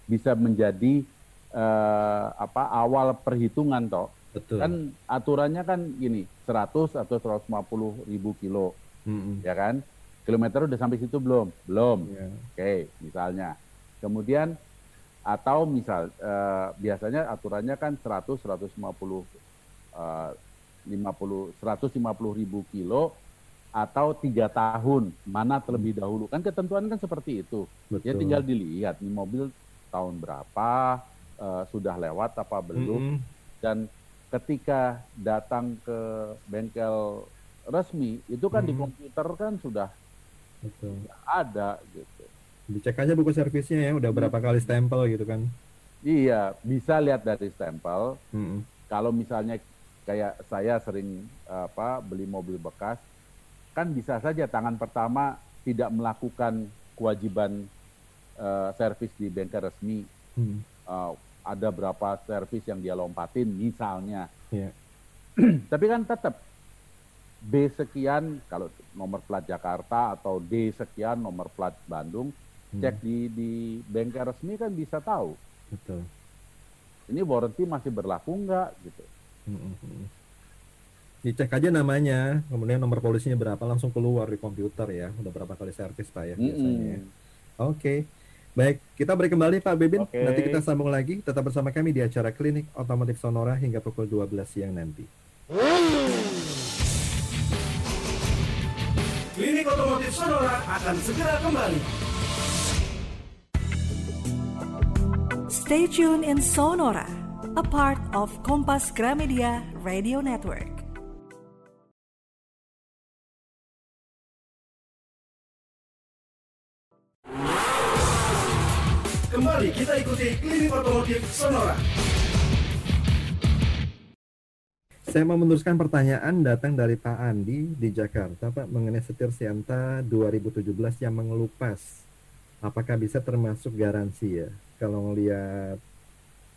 B: bisa menjadi uh, apa awal perhitungan toh
A: Betul.
B: Kan aturannya kan gini, 100 atau 150 ribu kilo, mm-hmm. ya kan? Kilometer udah sampai situ belum? Belum. Yeah. Oke, okay, misalnya. Kemudian atau misal uh, biasanya aturannya kan 100 150 uh, 50 150 ribu kilo atau tiga tahun mana terlebih mm. dahulu kan ketentuan kan seperti itu ya Betul. ya tinggal dilihat nih mobil tahun berapa uh, sudah lewat apa belum mm -hmm. dan ketika datang ke bengkel resmi itu kan hmm. di komputer kan sudah Betul. ada gitu.
A: Dicek aja buku servisnya ya, udah berapa hmm. kali stempel gitu kan?
B: Iya, bisa lihat dari stempel. Hmm. Kalau misalnya kayak saya sering apa beli mobil bekas, kan bisa saja tangan pertama tidak melakukan kewajiban uh, servis di bengkel resmi. Hmm. Uh, ada berapa servis yang dia lompatin misalnya. Yeah. Tapi kan tetap B sekian kalau nomor plat Jakarta atau D sekian nomor plat Bandung, hmm. cek di di bengkel resmi kan bisa tahu.
A: Betul.
B: Ini warranty masih berlaku enggak gitu. Hmm. hmm, hmm.
A: dicek aja namanya, kemudian nomor polisinya berapa langsung keluar di komputer ya. Udah berapa kali servis Pak ya biasanya. Mm -hmm. Oke. Okay. Baik, kita beri kembali Pak Bebin. Okay. Nanti kita sambung lagi. Tetap bersama kami di acara Klinik Otomotif Sonora hingga pukul 12 siang nanti.
C: Klinik Otomotif Sonora akan segera kembali.
D: Stay tuned in Sonora, a part of Kompas Gramedia Radio Network.
C: Kembali kita ikuti Klinik Otomotif Sonora.
A: Saya mau meneruskan pertanyaan datang dari Pak Andi di Jakarta, Pak, mengenai setir Sianta 2017 yang mengelupas. Apakah bisa termasuk garansi ya? Kalau melihat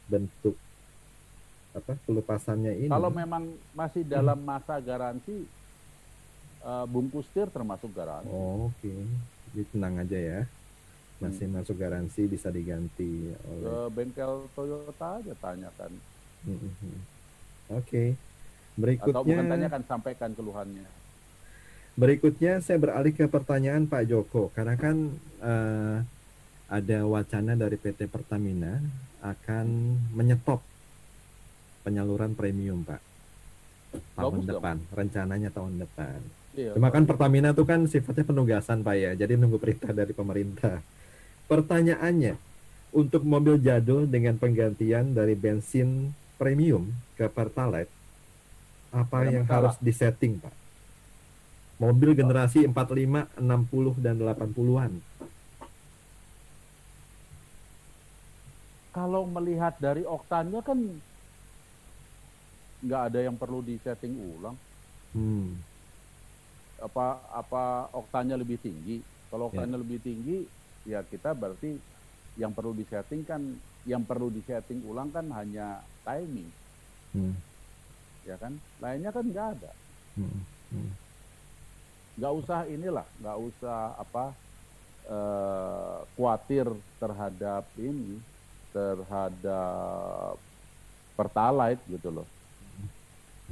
A: bentuk apa pelupasannya ini.
B: Kalau memang masih dalam masa garansi, uh, bungkus setir termasuk garansi.
A: Oh, Oke, okay. jadi tenang aja ya masih hmm. masuk garansi bisa diganti oleh
B: ke bengkel Toyota aja tanyakan. Hmm.
A: Oke. Okay. Berikutnya Atau bukan
B: tanyakan sampaikan keluhannya.
A: Berikutnya saya beralih ke pertanyaan Pak Joko karena kan uh, ada wacana dari PT Pertamina akan menyetop penyaluran premium Pak tahun Bagus depan dong. rencananya tahun depan. Iya, Cuma kan Pertamina itu kan sifatnya penugasan Pak ya, jadi nunggu perintah dari pemerintah. Pertanyaannya, untuk mobil jadul dengan penggantian dari bensin premium ke Pertalite, apa yang masalah. harus disetting, Pak? Mobil generasi 45, 60, dan 80-an.
B: Kalau melihat dari oktannya kan nggak ada yang perlu disetting ulang. Hmm. Apa apa oktannya lebih tinggi? Kalau ya. oktannya yeah. lebih tinggi, ya kita berarti yang perlu disetting kan yang perlu disetting ulang kan hanya timing hmm. ya kan lainnya kan nggak ada hmm. Hmm. nggak usah inilah nggak usah apa uh, khawatir terhadap ini terhadap pertalite gitu loh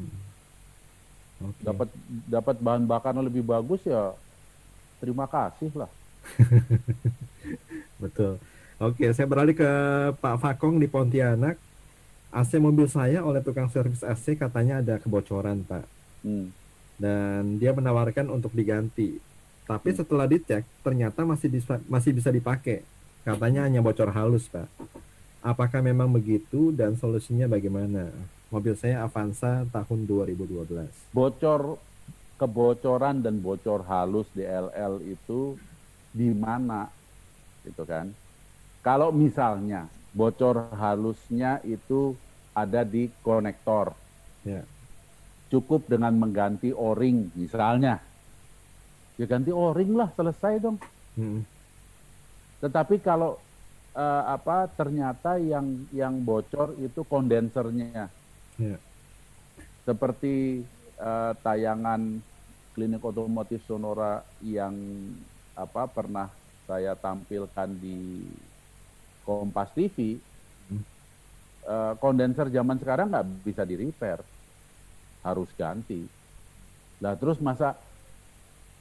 B: hmm. okay. dapat dapat bahan bakar lebih bagus ya terima kasih lah
A: Betul. Oke, saya beralih ke Pak Fakong di Pontianak. AC mobil saya oleh tukang servis AC katanya ada kebocoran, Pak. Hmm. Dan dia menawarkan untuk diganti. Tapi hmm. setelah dicek, ternyata masih bisa, masih bisa dipakai. Katanya hanya bocor halus, Pak. Apakah memang begitu dan solusinya bagaimana? Mobil saya Avanza tahun 2012.
B: Bocor kebocoran dan bocor halus di LL itu di mana gitu kan. Kalau misalnya bocor halusnya itu ada di konektor. Ya. Cukup dengan mengganti o-ring misalnya. Ya ganti o-ring lah, selesai dong. Hmm. Tetapi kalau uh, apa ternyata yang yang bocor itu kondensernya. Ya. Seperti uh, tayangan klinik otomotif Sonora yang apa pernah saya tampilkan di Kompas TV, hmm. uh, kondenser zaman sekarang nggak bisa di repair, harus ganti. Lah terus masa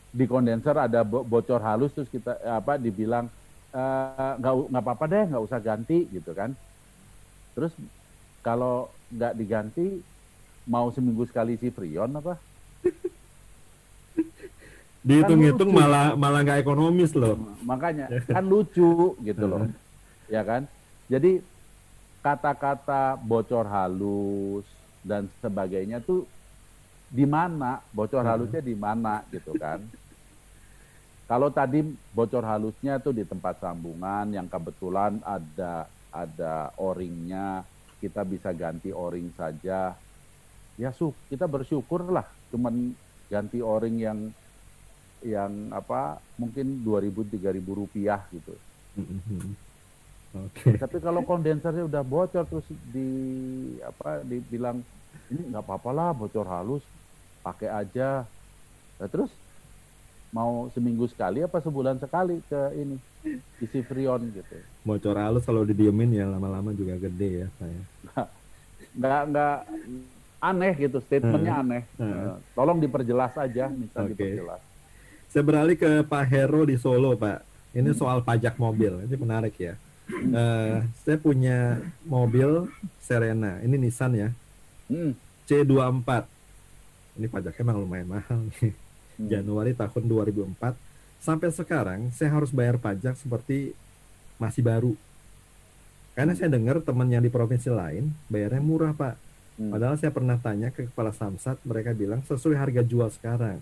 B: di kondenser ada bocor halus terus kita apa dibilang eh, nggak uh, nggak apa-apa deh nggak usah ganti gitu kan terus kalau nggak diganti mau seminggu sekali si Freon apa
A: dihitung-hitung kan malah malah nggak ekonomis loh.
B: Makanya kan lucu gitu loh. Ya kan? Jadi kata-kata bocor halus dan sebagainya tuh di mana? Bocor halusnya di mana gitu kan? Kalau tadi bocor halusnya tuh di tempat sambungan yang kebetulan ada ada o-ringnya kita bisa ganti o-ring saja. Ya su kita bersyukur lah cuman ganti o-ring yang yang apa mungkin dua ribu tiga ribu rupiah gitu. Okay. Tapi kalau kondensernya udah bocor terus di apa dibilang ini nggak apa-apa lah bocor halus pakai aja. Nah, terus mau seminggu sekali apa sebulan sekali ke ini isi freon gitu.
A: Bocor halus kalau didiemin ya lama-lama juga gede ya saya.
B: Nggak nggak aneh gitu, statementnya uh, aneh. Uh. Tolong diperjelas aja, minta okay. diperjelas.
A: Saya beralih ke Pak Hero di Solo, Pak. Ini soal pajak mobil, ini menarik ya. Uh, saya punya mobil Serena, ini Nissan ya, hmm. C24. Ini pajaknya memang lumayan mahal nih. Hmm. Januari tahun 2004 sampai sekarang saya harus bayar pajak seperti masih baru. Karena saya dengar teman yang di provinsi lain bayarnya murah pak. Hmm. Padahal saya pernah tanya ke kepala Samsat, mereka bilang sesuai harga jual sekarang.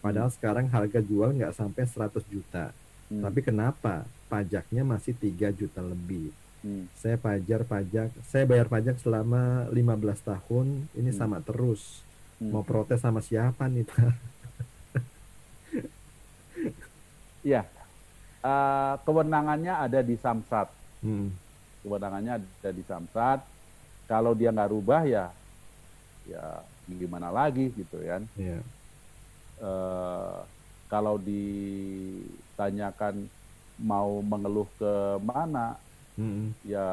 A: Padahal hmm. sekarang harga jual nggak sampai 100 juta. Hmm. Tapi kenapa pajaknya masih 3 juta lebih? Hmm. Saya pajar pajak, saya bayar pajak selama 15 tahun, ini hmm. sama terus. Hmm. Mau protes sama siapa nih Pak?
B: Iya, uh, kewenangannya ada di Samsat. Hmm. Kewenangannya ada di Samsat. Kalau dia nggak rubah ya, ya gimana lagi gitu kan? Yeah. Uh, kalau ditanyakan mau mengeluh ke mana, hmm. ya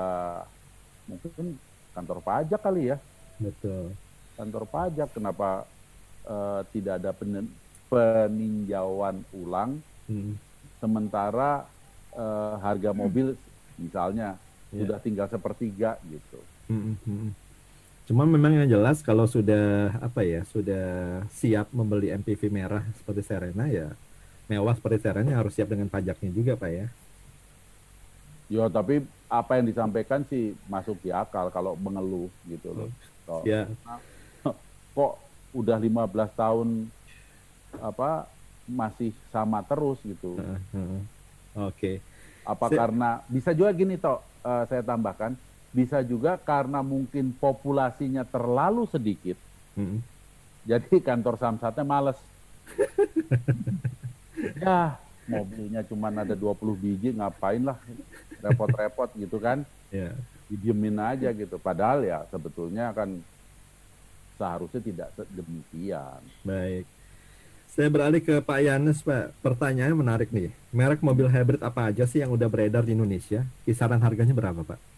B: mungkin kantor pajak kali ya.
A: Betul.
B: Kantor pajak kenapa uh, tidak ada peninjauan ulang? Hmm. Sementara uh, harga mobil misalnya yeah. sudah tinggal sepertiga gitu. Hmm.
A: Hmm. Cuma memang yang jelas kalau sudah apa ya sudah siap membeli MPV merah seperti Serena ya mewah seperti Serena harus siap dengan pajaknya juga pak ya.
B: Ya tapi apa yang disampaikan sih masuk di akal kalau mengeluh gitu loh. So, ya. Kok udah 15 tahun apa masih sama terus gitu. Uh, uh,
A: Oke. Okay.
B: Apa Se karena bisa juga gini toh uh, saya tambahkan bisa juga karena mungkin populasinya terlalu sedikit. Hmm. Jadi kantor samsatnya males. ya, mobilnya cuma ada 20 biji, ngapain lah repot-repot gitu kan. Yeah. Didiemin aja gitu. Padahal ya sebetulnya kan seharusnya tidak demikian.
A: Baik. Saya beralih ke Pak Yanes, Pak. Pertanyaan menarik nih. Merek mobil hybrid apa aja sih yang udah beredar di Indonesia? Kisaran harganya berapa, Pak?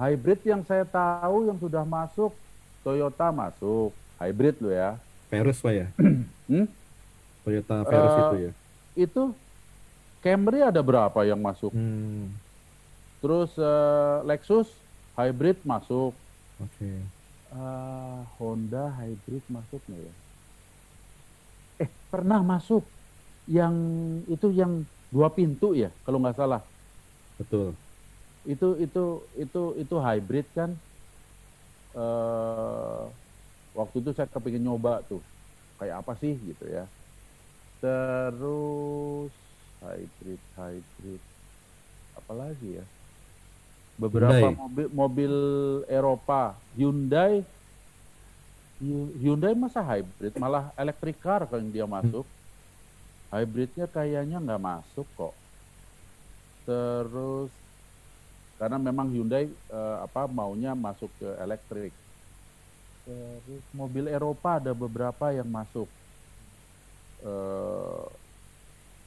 B: Hybrid yang saya tahu yang sudah masuk Toyota masuk hybrid lo ya.
A: Verus pak ya? hmm? Toyota Verus uh, itu ya?
B: Itu Camry ada berapa yang masuk? Hmm. Terus uh, Lexus hybrid masuk.
A: Oke. Okay.
B: Uh, Honda hybrid masuk nih ya? Eh pernah masuk yang itu yang dua pintu ya kalau nggak salah.
A: Betul
B: itu itu itu itu hybrid kan? Uh, waktu itu saya kepingin nyoba tuh. Kayak apa sih gitu ya. Terus hybrid hybrid. Apalagi ya? Beberapa Hyundai. mobil mobil Eropa. Hyundai. Hyundai masa hybrid? Malah electric car kalau dia masuk. Hybridnya kayaknya nggak masuk kok. Terus karena memang Hyundai uh, apa maunya masuk ke elektrik. Terus mobil Eropa ada beberapa yang masuk. Uh,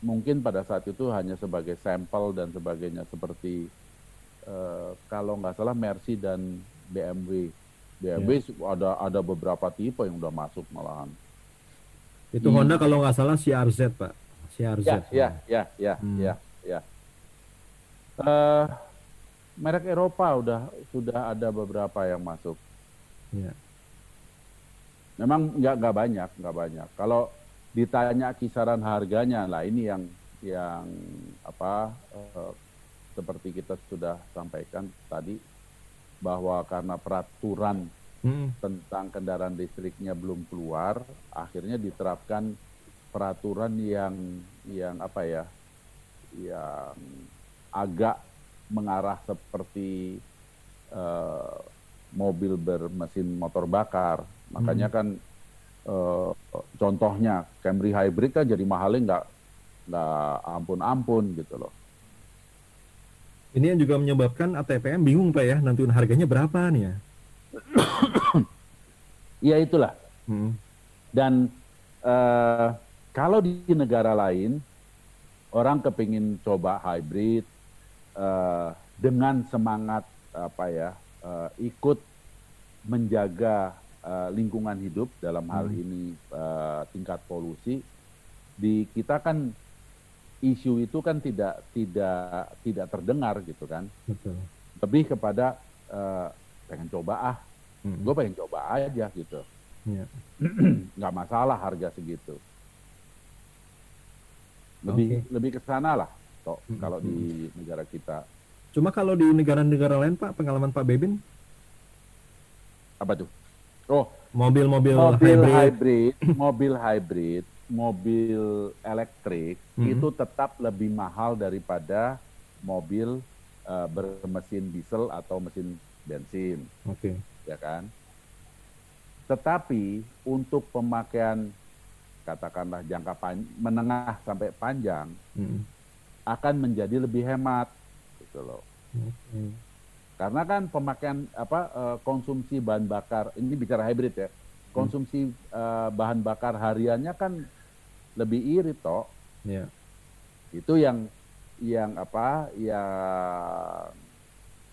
B: mungkin pada saat itu hanya sebagai sampel dan sebagainya seperti uh, kalau nggak salah Mercy dan BMW. BMW yeah. ada ada beberapa tipe yang udah masuk malahan.
A: Itu hmm. Honda kalau nggak salah CRZ pak.
B: CRZ. Ya ya ya ya hmm. ya ya. Uh, merek Eropa udah sudah ada beberapa yang masuk. Ya. Memang nggak nggak banyak, nggak banyak. Kalau ditanya kisaran harganya, lah ini yang yang apa uh, seperti kita sudah sampaikan tadi bahwa karena peraturan hmm. tentang kendaraan listriknya belum keluar, akhirnya diterapkan peraturan yang yang apa ya, yang agak mengarah seperti uh, mobil bermesin motor bakar. Makanya hmm. kan uh, contohnya Camry hybrid kan jadi mahalnya nggak nggak ampun-ampun gitu loh.
A: Ini yang juga menyebabkan ATPM bingung pak ya nantiun harganya berapa nih ya?
B: Iya itulah. Hmm. Dan uh, kalau di negara lain orang kepingin coba hybrid uh, dengan semangat apa ya uh, ikut menjaga uh, lingkungan hidup dalam hal hmm. ini uh, tingkat polusi di kita kan isu itu kan tidak tidak tidak terdengar gitu kan Betul. lebih kepada uh, pengen coba ah hmm. gue pengen coba aja gitu yeah. nggak masalah harga segitu lebih okay. lebih ke sana lah toh hmm. kalau di negara kita
A: cuma kalau di negara-negara lain pak pengalaman pak Bebin
B: apa tuh oh
A: mobil-mobil
B: mobil hybrid, hybrid mobil hybrid mobil elektrik hmm. itu tetap lebih mahal daripada mobil uh, bermesin diesel atau mesin bensin.
A: Oke. Okay.
B: Ya kan? Tetapi untuk pemakaian katakanlah jangka pan menengah sampai panjang hmm. Akan menjadi lebih hemat gitu loh. Okay. Karena kan pemakaian apa uh, konsumsi bahan bakar ini bicara hybrid ya. Hmm. Konsumsi hmm. uh, bahan bakar hariannya kan lebih irit toh.
A: Yeah.
B: Itu yang yang apa yang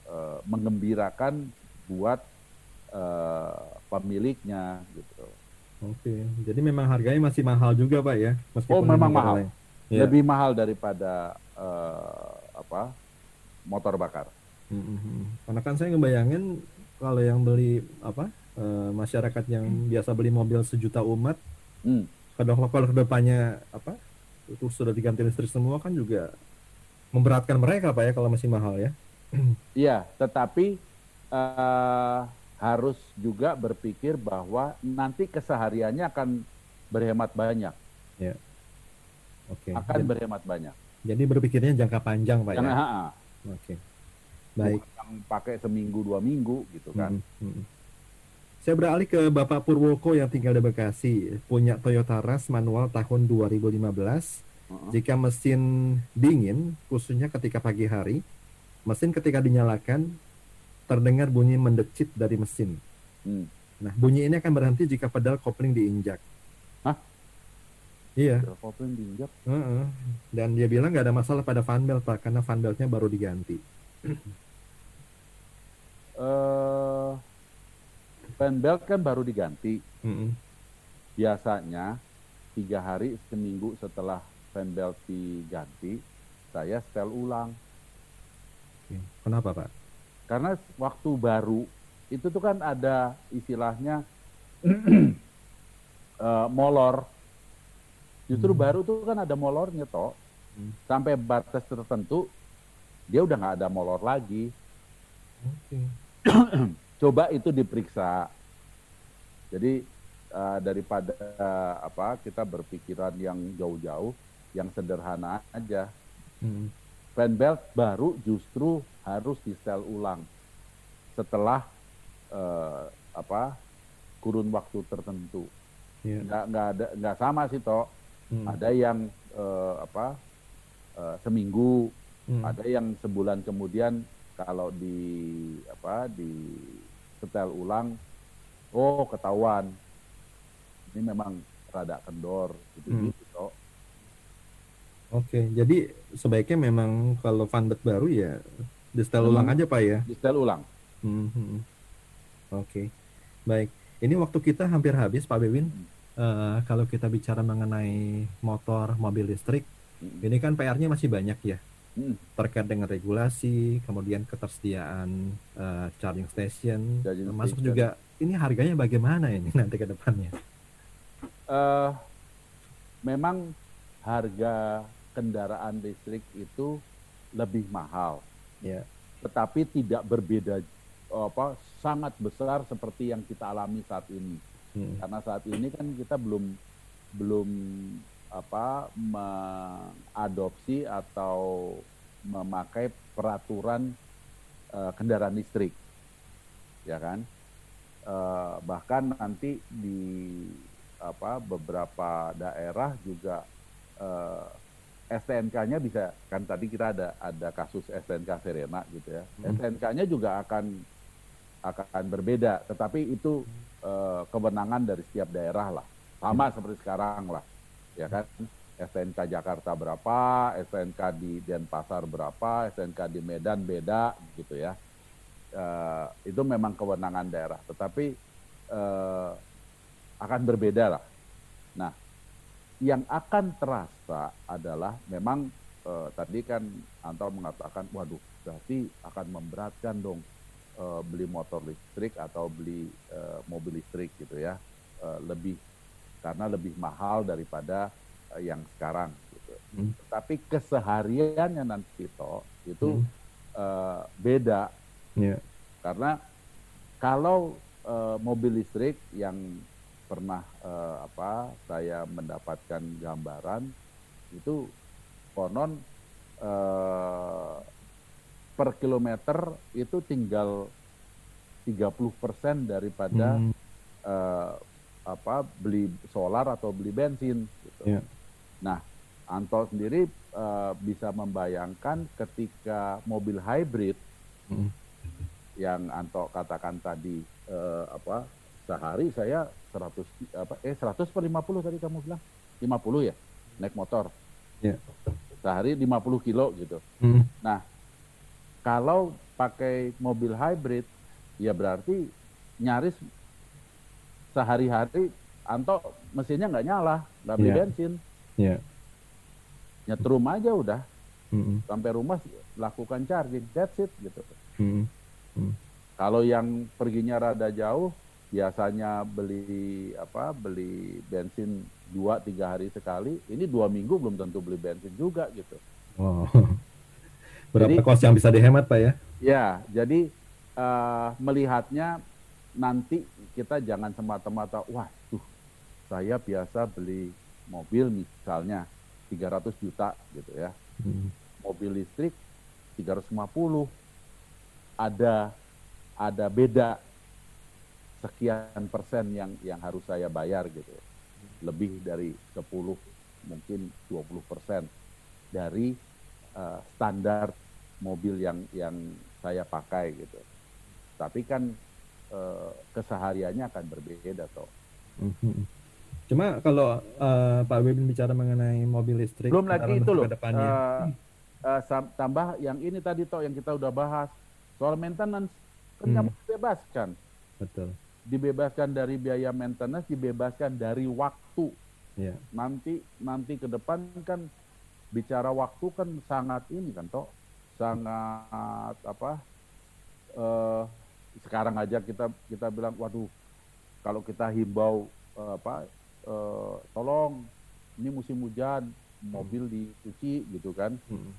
B: uh, menggembirakan buat uh, pemiliknya gitu.
A: Oke, jadi memang harganya masih mahal juga pak ya?
B: oh memang mahal, ya. lebih mahal daripada uh, apa motor bakar.
A: Mm-hmm. Karena kan saya ngebayangin kalau yang beli apa uh, masyarakat yang hmm. biasa beli mobil sejuta umat, mm. kalau kalau ke depannya apa itu sudah diganti listrik semua kan juga memberatkan mereka pak ya kalau masih mahal ya.
B: Iya, tetapi uh, harus juga berpikir bahwa nanti kesehariannya akan berhemat banyak.
A: Ya. Okay.
B: Akan jadi, berhemat banyak.
A: Jadi berpikirnya jangka panjang, Pak
B: Jangan,
A: ya.
B: Oke.
A: Okay. Baik.
B: Bukan yang pakai seminggu dua minggu gitu kan. Hmm, hmm.
A: Saya beralih ke Bapak Purwoko yang tinggal di Bekasi, punya Toyota Rush manual tahun 2015. Uh -huh. Jika mesin dingin, khususnya ketika pagi hari, mesin ketika dinyalakan terdengar bunyi mendecit dari mesin. Hmm. Nah, bunyi ini akan berhenti jika pedal kopling diinjak. Iya.
B: Diinjak?
A: Uh -uh. Dan dia bilang nggak ada masalah pada fan belt pak, karena fan beltnya baru diganti.
B: uh, fan belt kan baru diganti. Mm -hmm. Biasanya tiga hari seminggu setelah fan belt diganti, saya setel ulang.
A: Kenapa pak?
B: Karena waktu baru itu tuh kan ada istilahnya uh, molor. Justru hmm. baru tuh kan ada molornya toh. Hmm. Sampai batas tertentu dia udah nggak ada molor lagi. Okay. Coba itu diperiksa. Jadi uh, daripada uh, apa kita berpikiran yang jauh-jauh, yang sederhana aja. Hmm fan belt baru justru harus di sel ulang setelah uh, apa kurun waktu tertentu. Yeah. Nggak nggak ada nggak sama sih toh. Hmm. Ada yang uh, apa uh, seminggu, hmm. ada yang sebulan kemudian kalau di apa di setel ulang, oh ketahuan ini memang rada kendor gitu hmm. gitu toh.
A: Oke, jadi sebaiknya memang kalau fanbet baru ya di setel hmm. ulang aja pak ya?
B: Di setel ulang.
A: Hmm, hmm. Oke, baik. Ini waktu kita hampir habis Pak Bewin. Hmm. Uh, kalau kita bicara mengenai motor, mobil listrik, hmm. ini kan PR-nya masih banyak ya. Hmm. Terkait dengan regulasi, kemudian ketersediaan uh, charging station, charging termasuk station. juga ini harganya bagaimana ini nanti ke depannya?
B: Uh, memang harga kendaraan listrik itu lebih mahal.
A: Ya.
B: Tetapi tidak berbeda apa sangat besar seperti yang kita alami saat ini. Hmm. Karena saat ini kan kita belum belum apa mengadopsi atau memakai peraturan uh, kendaraan listrik. Ya kan? Uh, bahkan nanti di apa beberapa daerah juga uh, STNK-nya bisa kan tadi kita ada ada kasus STNK Serena gitu ya. Hmm. STNK-nya juga akan akan berbeda, tetapi itu uh, kewenangan dari setiap daerah lah. Sama hmm. seperti sekarang lah. Ya kan? STNK Jakarta berapa, STNK di Denpasar berapa, STNK di Medan beda gitu ya. Uh, itu memang kewenangan daerah. Tetapi uh, akan berbeda lah. Nah, yang akan terasa adalah memang tadi kan Anto mengatakan, waduh, berarti akan memberatkan dong uh, beli motor listrik atau beli uh, mobil listrik gitu ya, uh, lebih karena lebih mahal daripada uh, yang sekarang. Gitu. Hmm. Tapi kesehariannya nanti toh itu hmm. uh, beda, yeah. karena kalau uh, mobil listrik yang pernah uh, apa saya mendapatkan gambaran itu konon uh, per kilometer itu tinggal 30% daripada hmm. uh, apa beli solar atau beli bensin gitu. Yeah. Nah, Anto sendiri uh, bisa membayangkan ketika mobil hybrid hmm. yang Anto katakan tadi uh, apa sehari saya 100 apa eh 100 per 50 tadi kamu bilang 50 ya naik motor yeah. sehari 50 kilo gitu mm. nah kalau pakai mobil hybrid ya berarti nyaris sehari-hari Anto mesinnya nggak nyala nggak beli yeah. bensin yeah. nyetrum aja udah mm -hmm. sampai rumah lakukan charging that's it gitu mm -hmm. Mm -hmm. kalau yang perginya rada jauh biasanya beli apa beli bensin dua tiga hari sekali ini dua minggu belum tentu beli bensin juga gitu wow.
A: berapa jadi, kos yang bisa dihemat pak ya?
B: Ya jadi uh, melihatnya nanti kita jangan semata-mata wah tuh saya biasa beli mobil misalnya 300 juta gitu ya. Hmm. mobil listrik 350 ada ada beda sekian persen yang yang harus saya bayar gitu. Lebih dari 10 mungkin 20 persen dari uh, standar mobil yang yang saya pakai gitu tapi kan uh, kesehariannya akan berbeda toh
A: mhm. cuma kalau uh, Pak Wibin bicara mengenai mobil listrik
B: belum lagi itu loh uh, uh, tambah yang ini tadi toh yang kita udah bahas soal maintenance kan hmm. kamu bebaskan betul dibebaskan dari biaya maintenance, dibebaskan dari waktu. Yeah. Nanti nanti ke depan kan bicara waktu kan sangat ini kan toh sangat apa uh, sekarang aja kita kita bilang waduh kalau kita himbau uh, apa uh, tolong ini musim hujan mobil hmm. dicuci gitu kan hmm.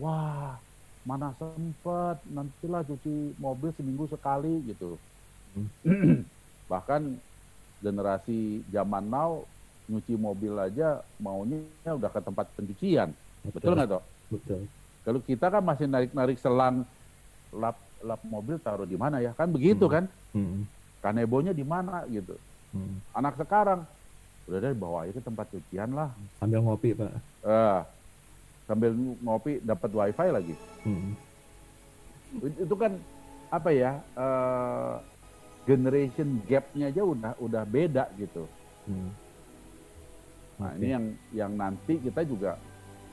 B: wah mana sempet nantilah cuci mobil seminggu sekali gitu Bahkan generasi zaman now nyuci mobil aja maunya udah ke tempat pencucian. Betul nggak dok? Betul. Kalau kita kan masih narik-narik selang lap lap mobil taruh di mana ya? Kan begitu hmm. kan? Hmm. Kanebonya di mana gitu. Hmm. Anak sekarang udah dari bawa itu tempat cucian lah.
A: Sambil ngopi pak.
B: Uh, sambil ngopi dapat wifi lagi. Hmm. Itu kan apa ya? Uh, generation gapnya aja udah udah beda gitu. Hmm. Nah okay. ini yang yang nanti kita juga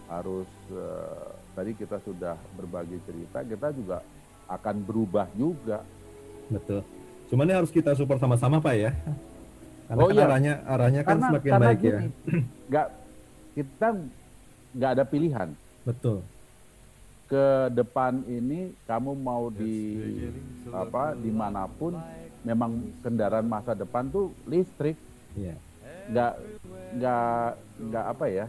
B: harus uh, tadi kita sudah berbagi cerita, kita juga akan berubah juga.
A: Betul. Cuman ini harus kita support sama-sama pak ya. Karena oh, kan iya. arahnya arahnya kan karena, semakin karena baik ya. gini, ya.
B: Gak kita nggak ada pilihan.
A: Betul.
B: Ke depan ini kamu mau di apa di mana pun memang kendaraan masa depan tuh listrik. Yeah. Nggak nggak apa ya,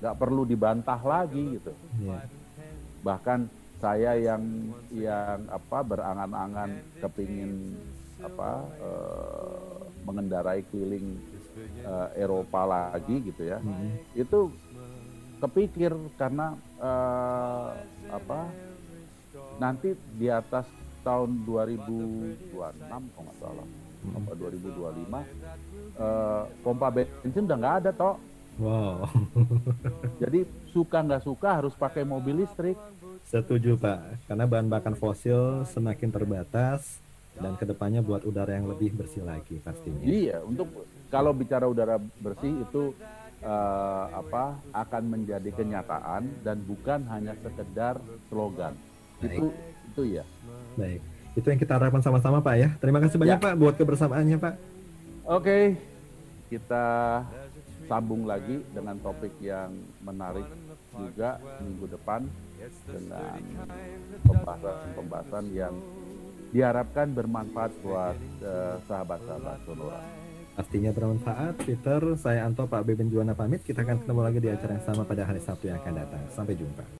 B: nggak perlu dibantah lagi gitu. Yeah. Bahkan saya yang yang apa berangan-angan kepingin apa uh, mengendarai keliling uh, Eropa lagi gitu ya, mm -hmm. itu kepikir karena uh, apa nanti di atas tahun 2026 kalau nggak salah. Apa 2025 uh, pompa bensin udah nggak ada toh. Wow. Jadi suka nggak suka harus pakai mobil listrik.
A: Setuju pak. Karena bahan bakar fosil semakin terbatas dan ke depannya buat udara yang lebih bersih lagi pastinya.
B: Iya untuk kalau bicara udara bersih itu uh, apa akan menjadi kenyataan dan bukan hanya sekedar slogan. Baik. itu itu ya.
A: Baik. Itu yang kita harapkan sama-sama Pak ya. Terima kasih banyak ya. Pak buat kebersamaannya Pak.
B: Oke, kita sambung lagi dengan topik yang menarik juga minggu depan dengan pembahasan-pembahasan yang diharapkan bermanfaat buat uh, sahabat-sahabat Sonora.
A: Pastinya bermanfaat, Peter. Saya Anto, Pak Beben Juwana pamit. Kita akan ketemu lagi di acara yang sama pada hari Sabtu yang akan datang. Sampai jumpa.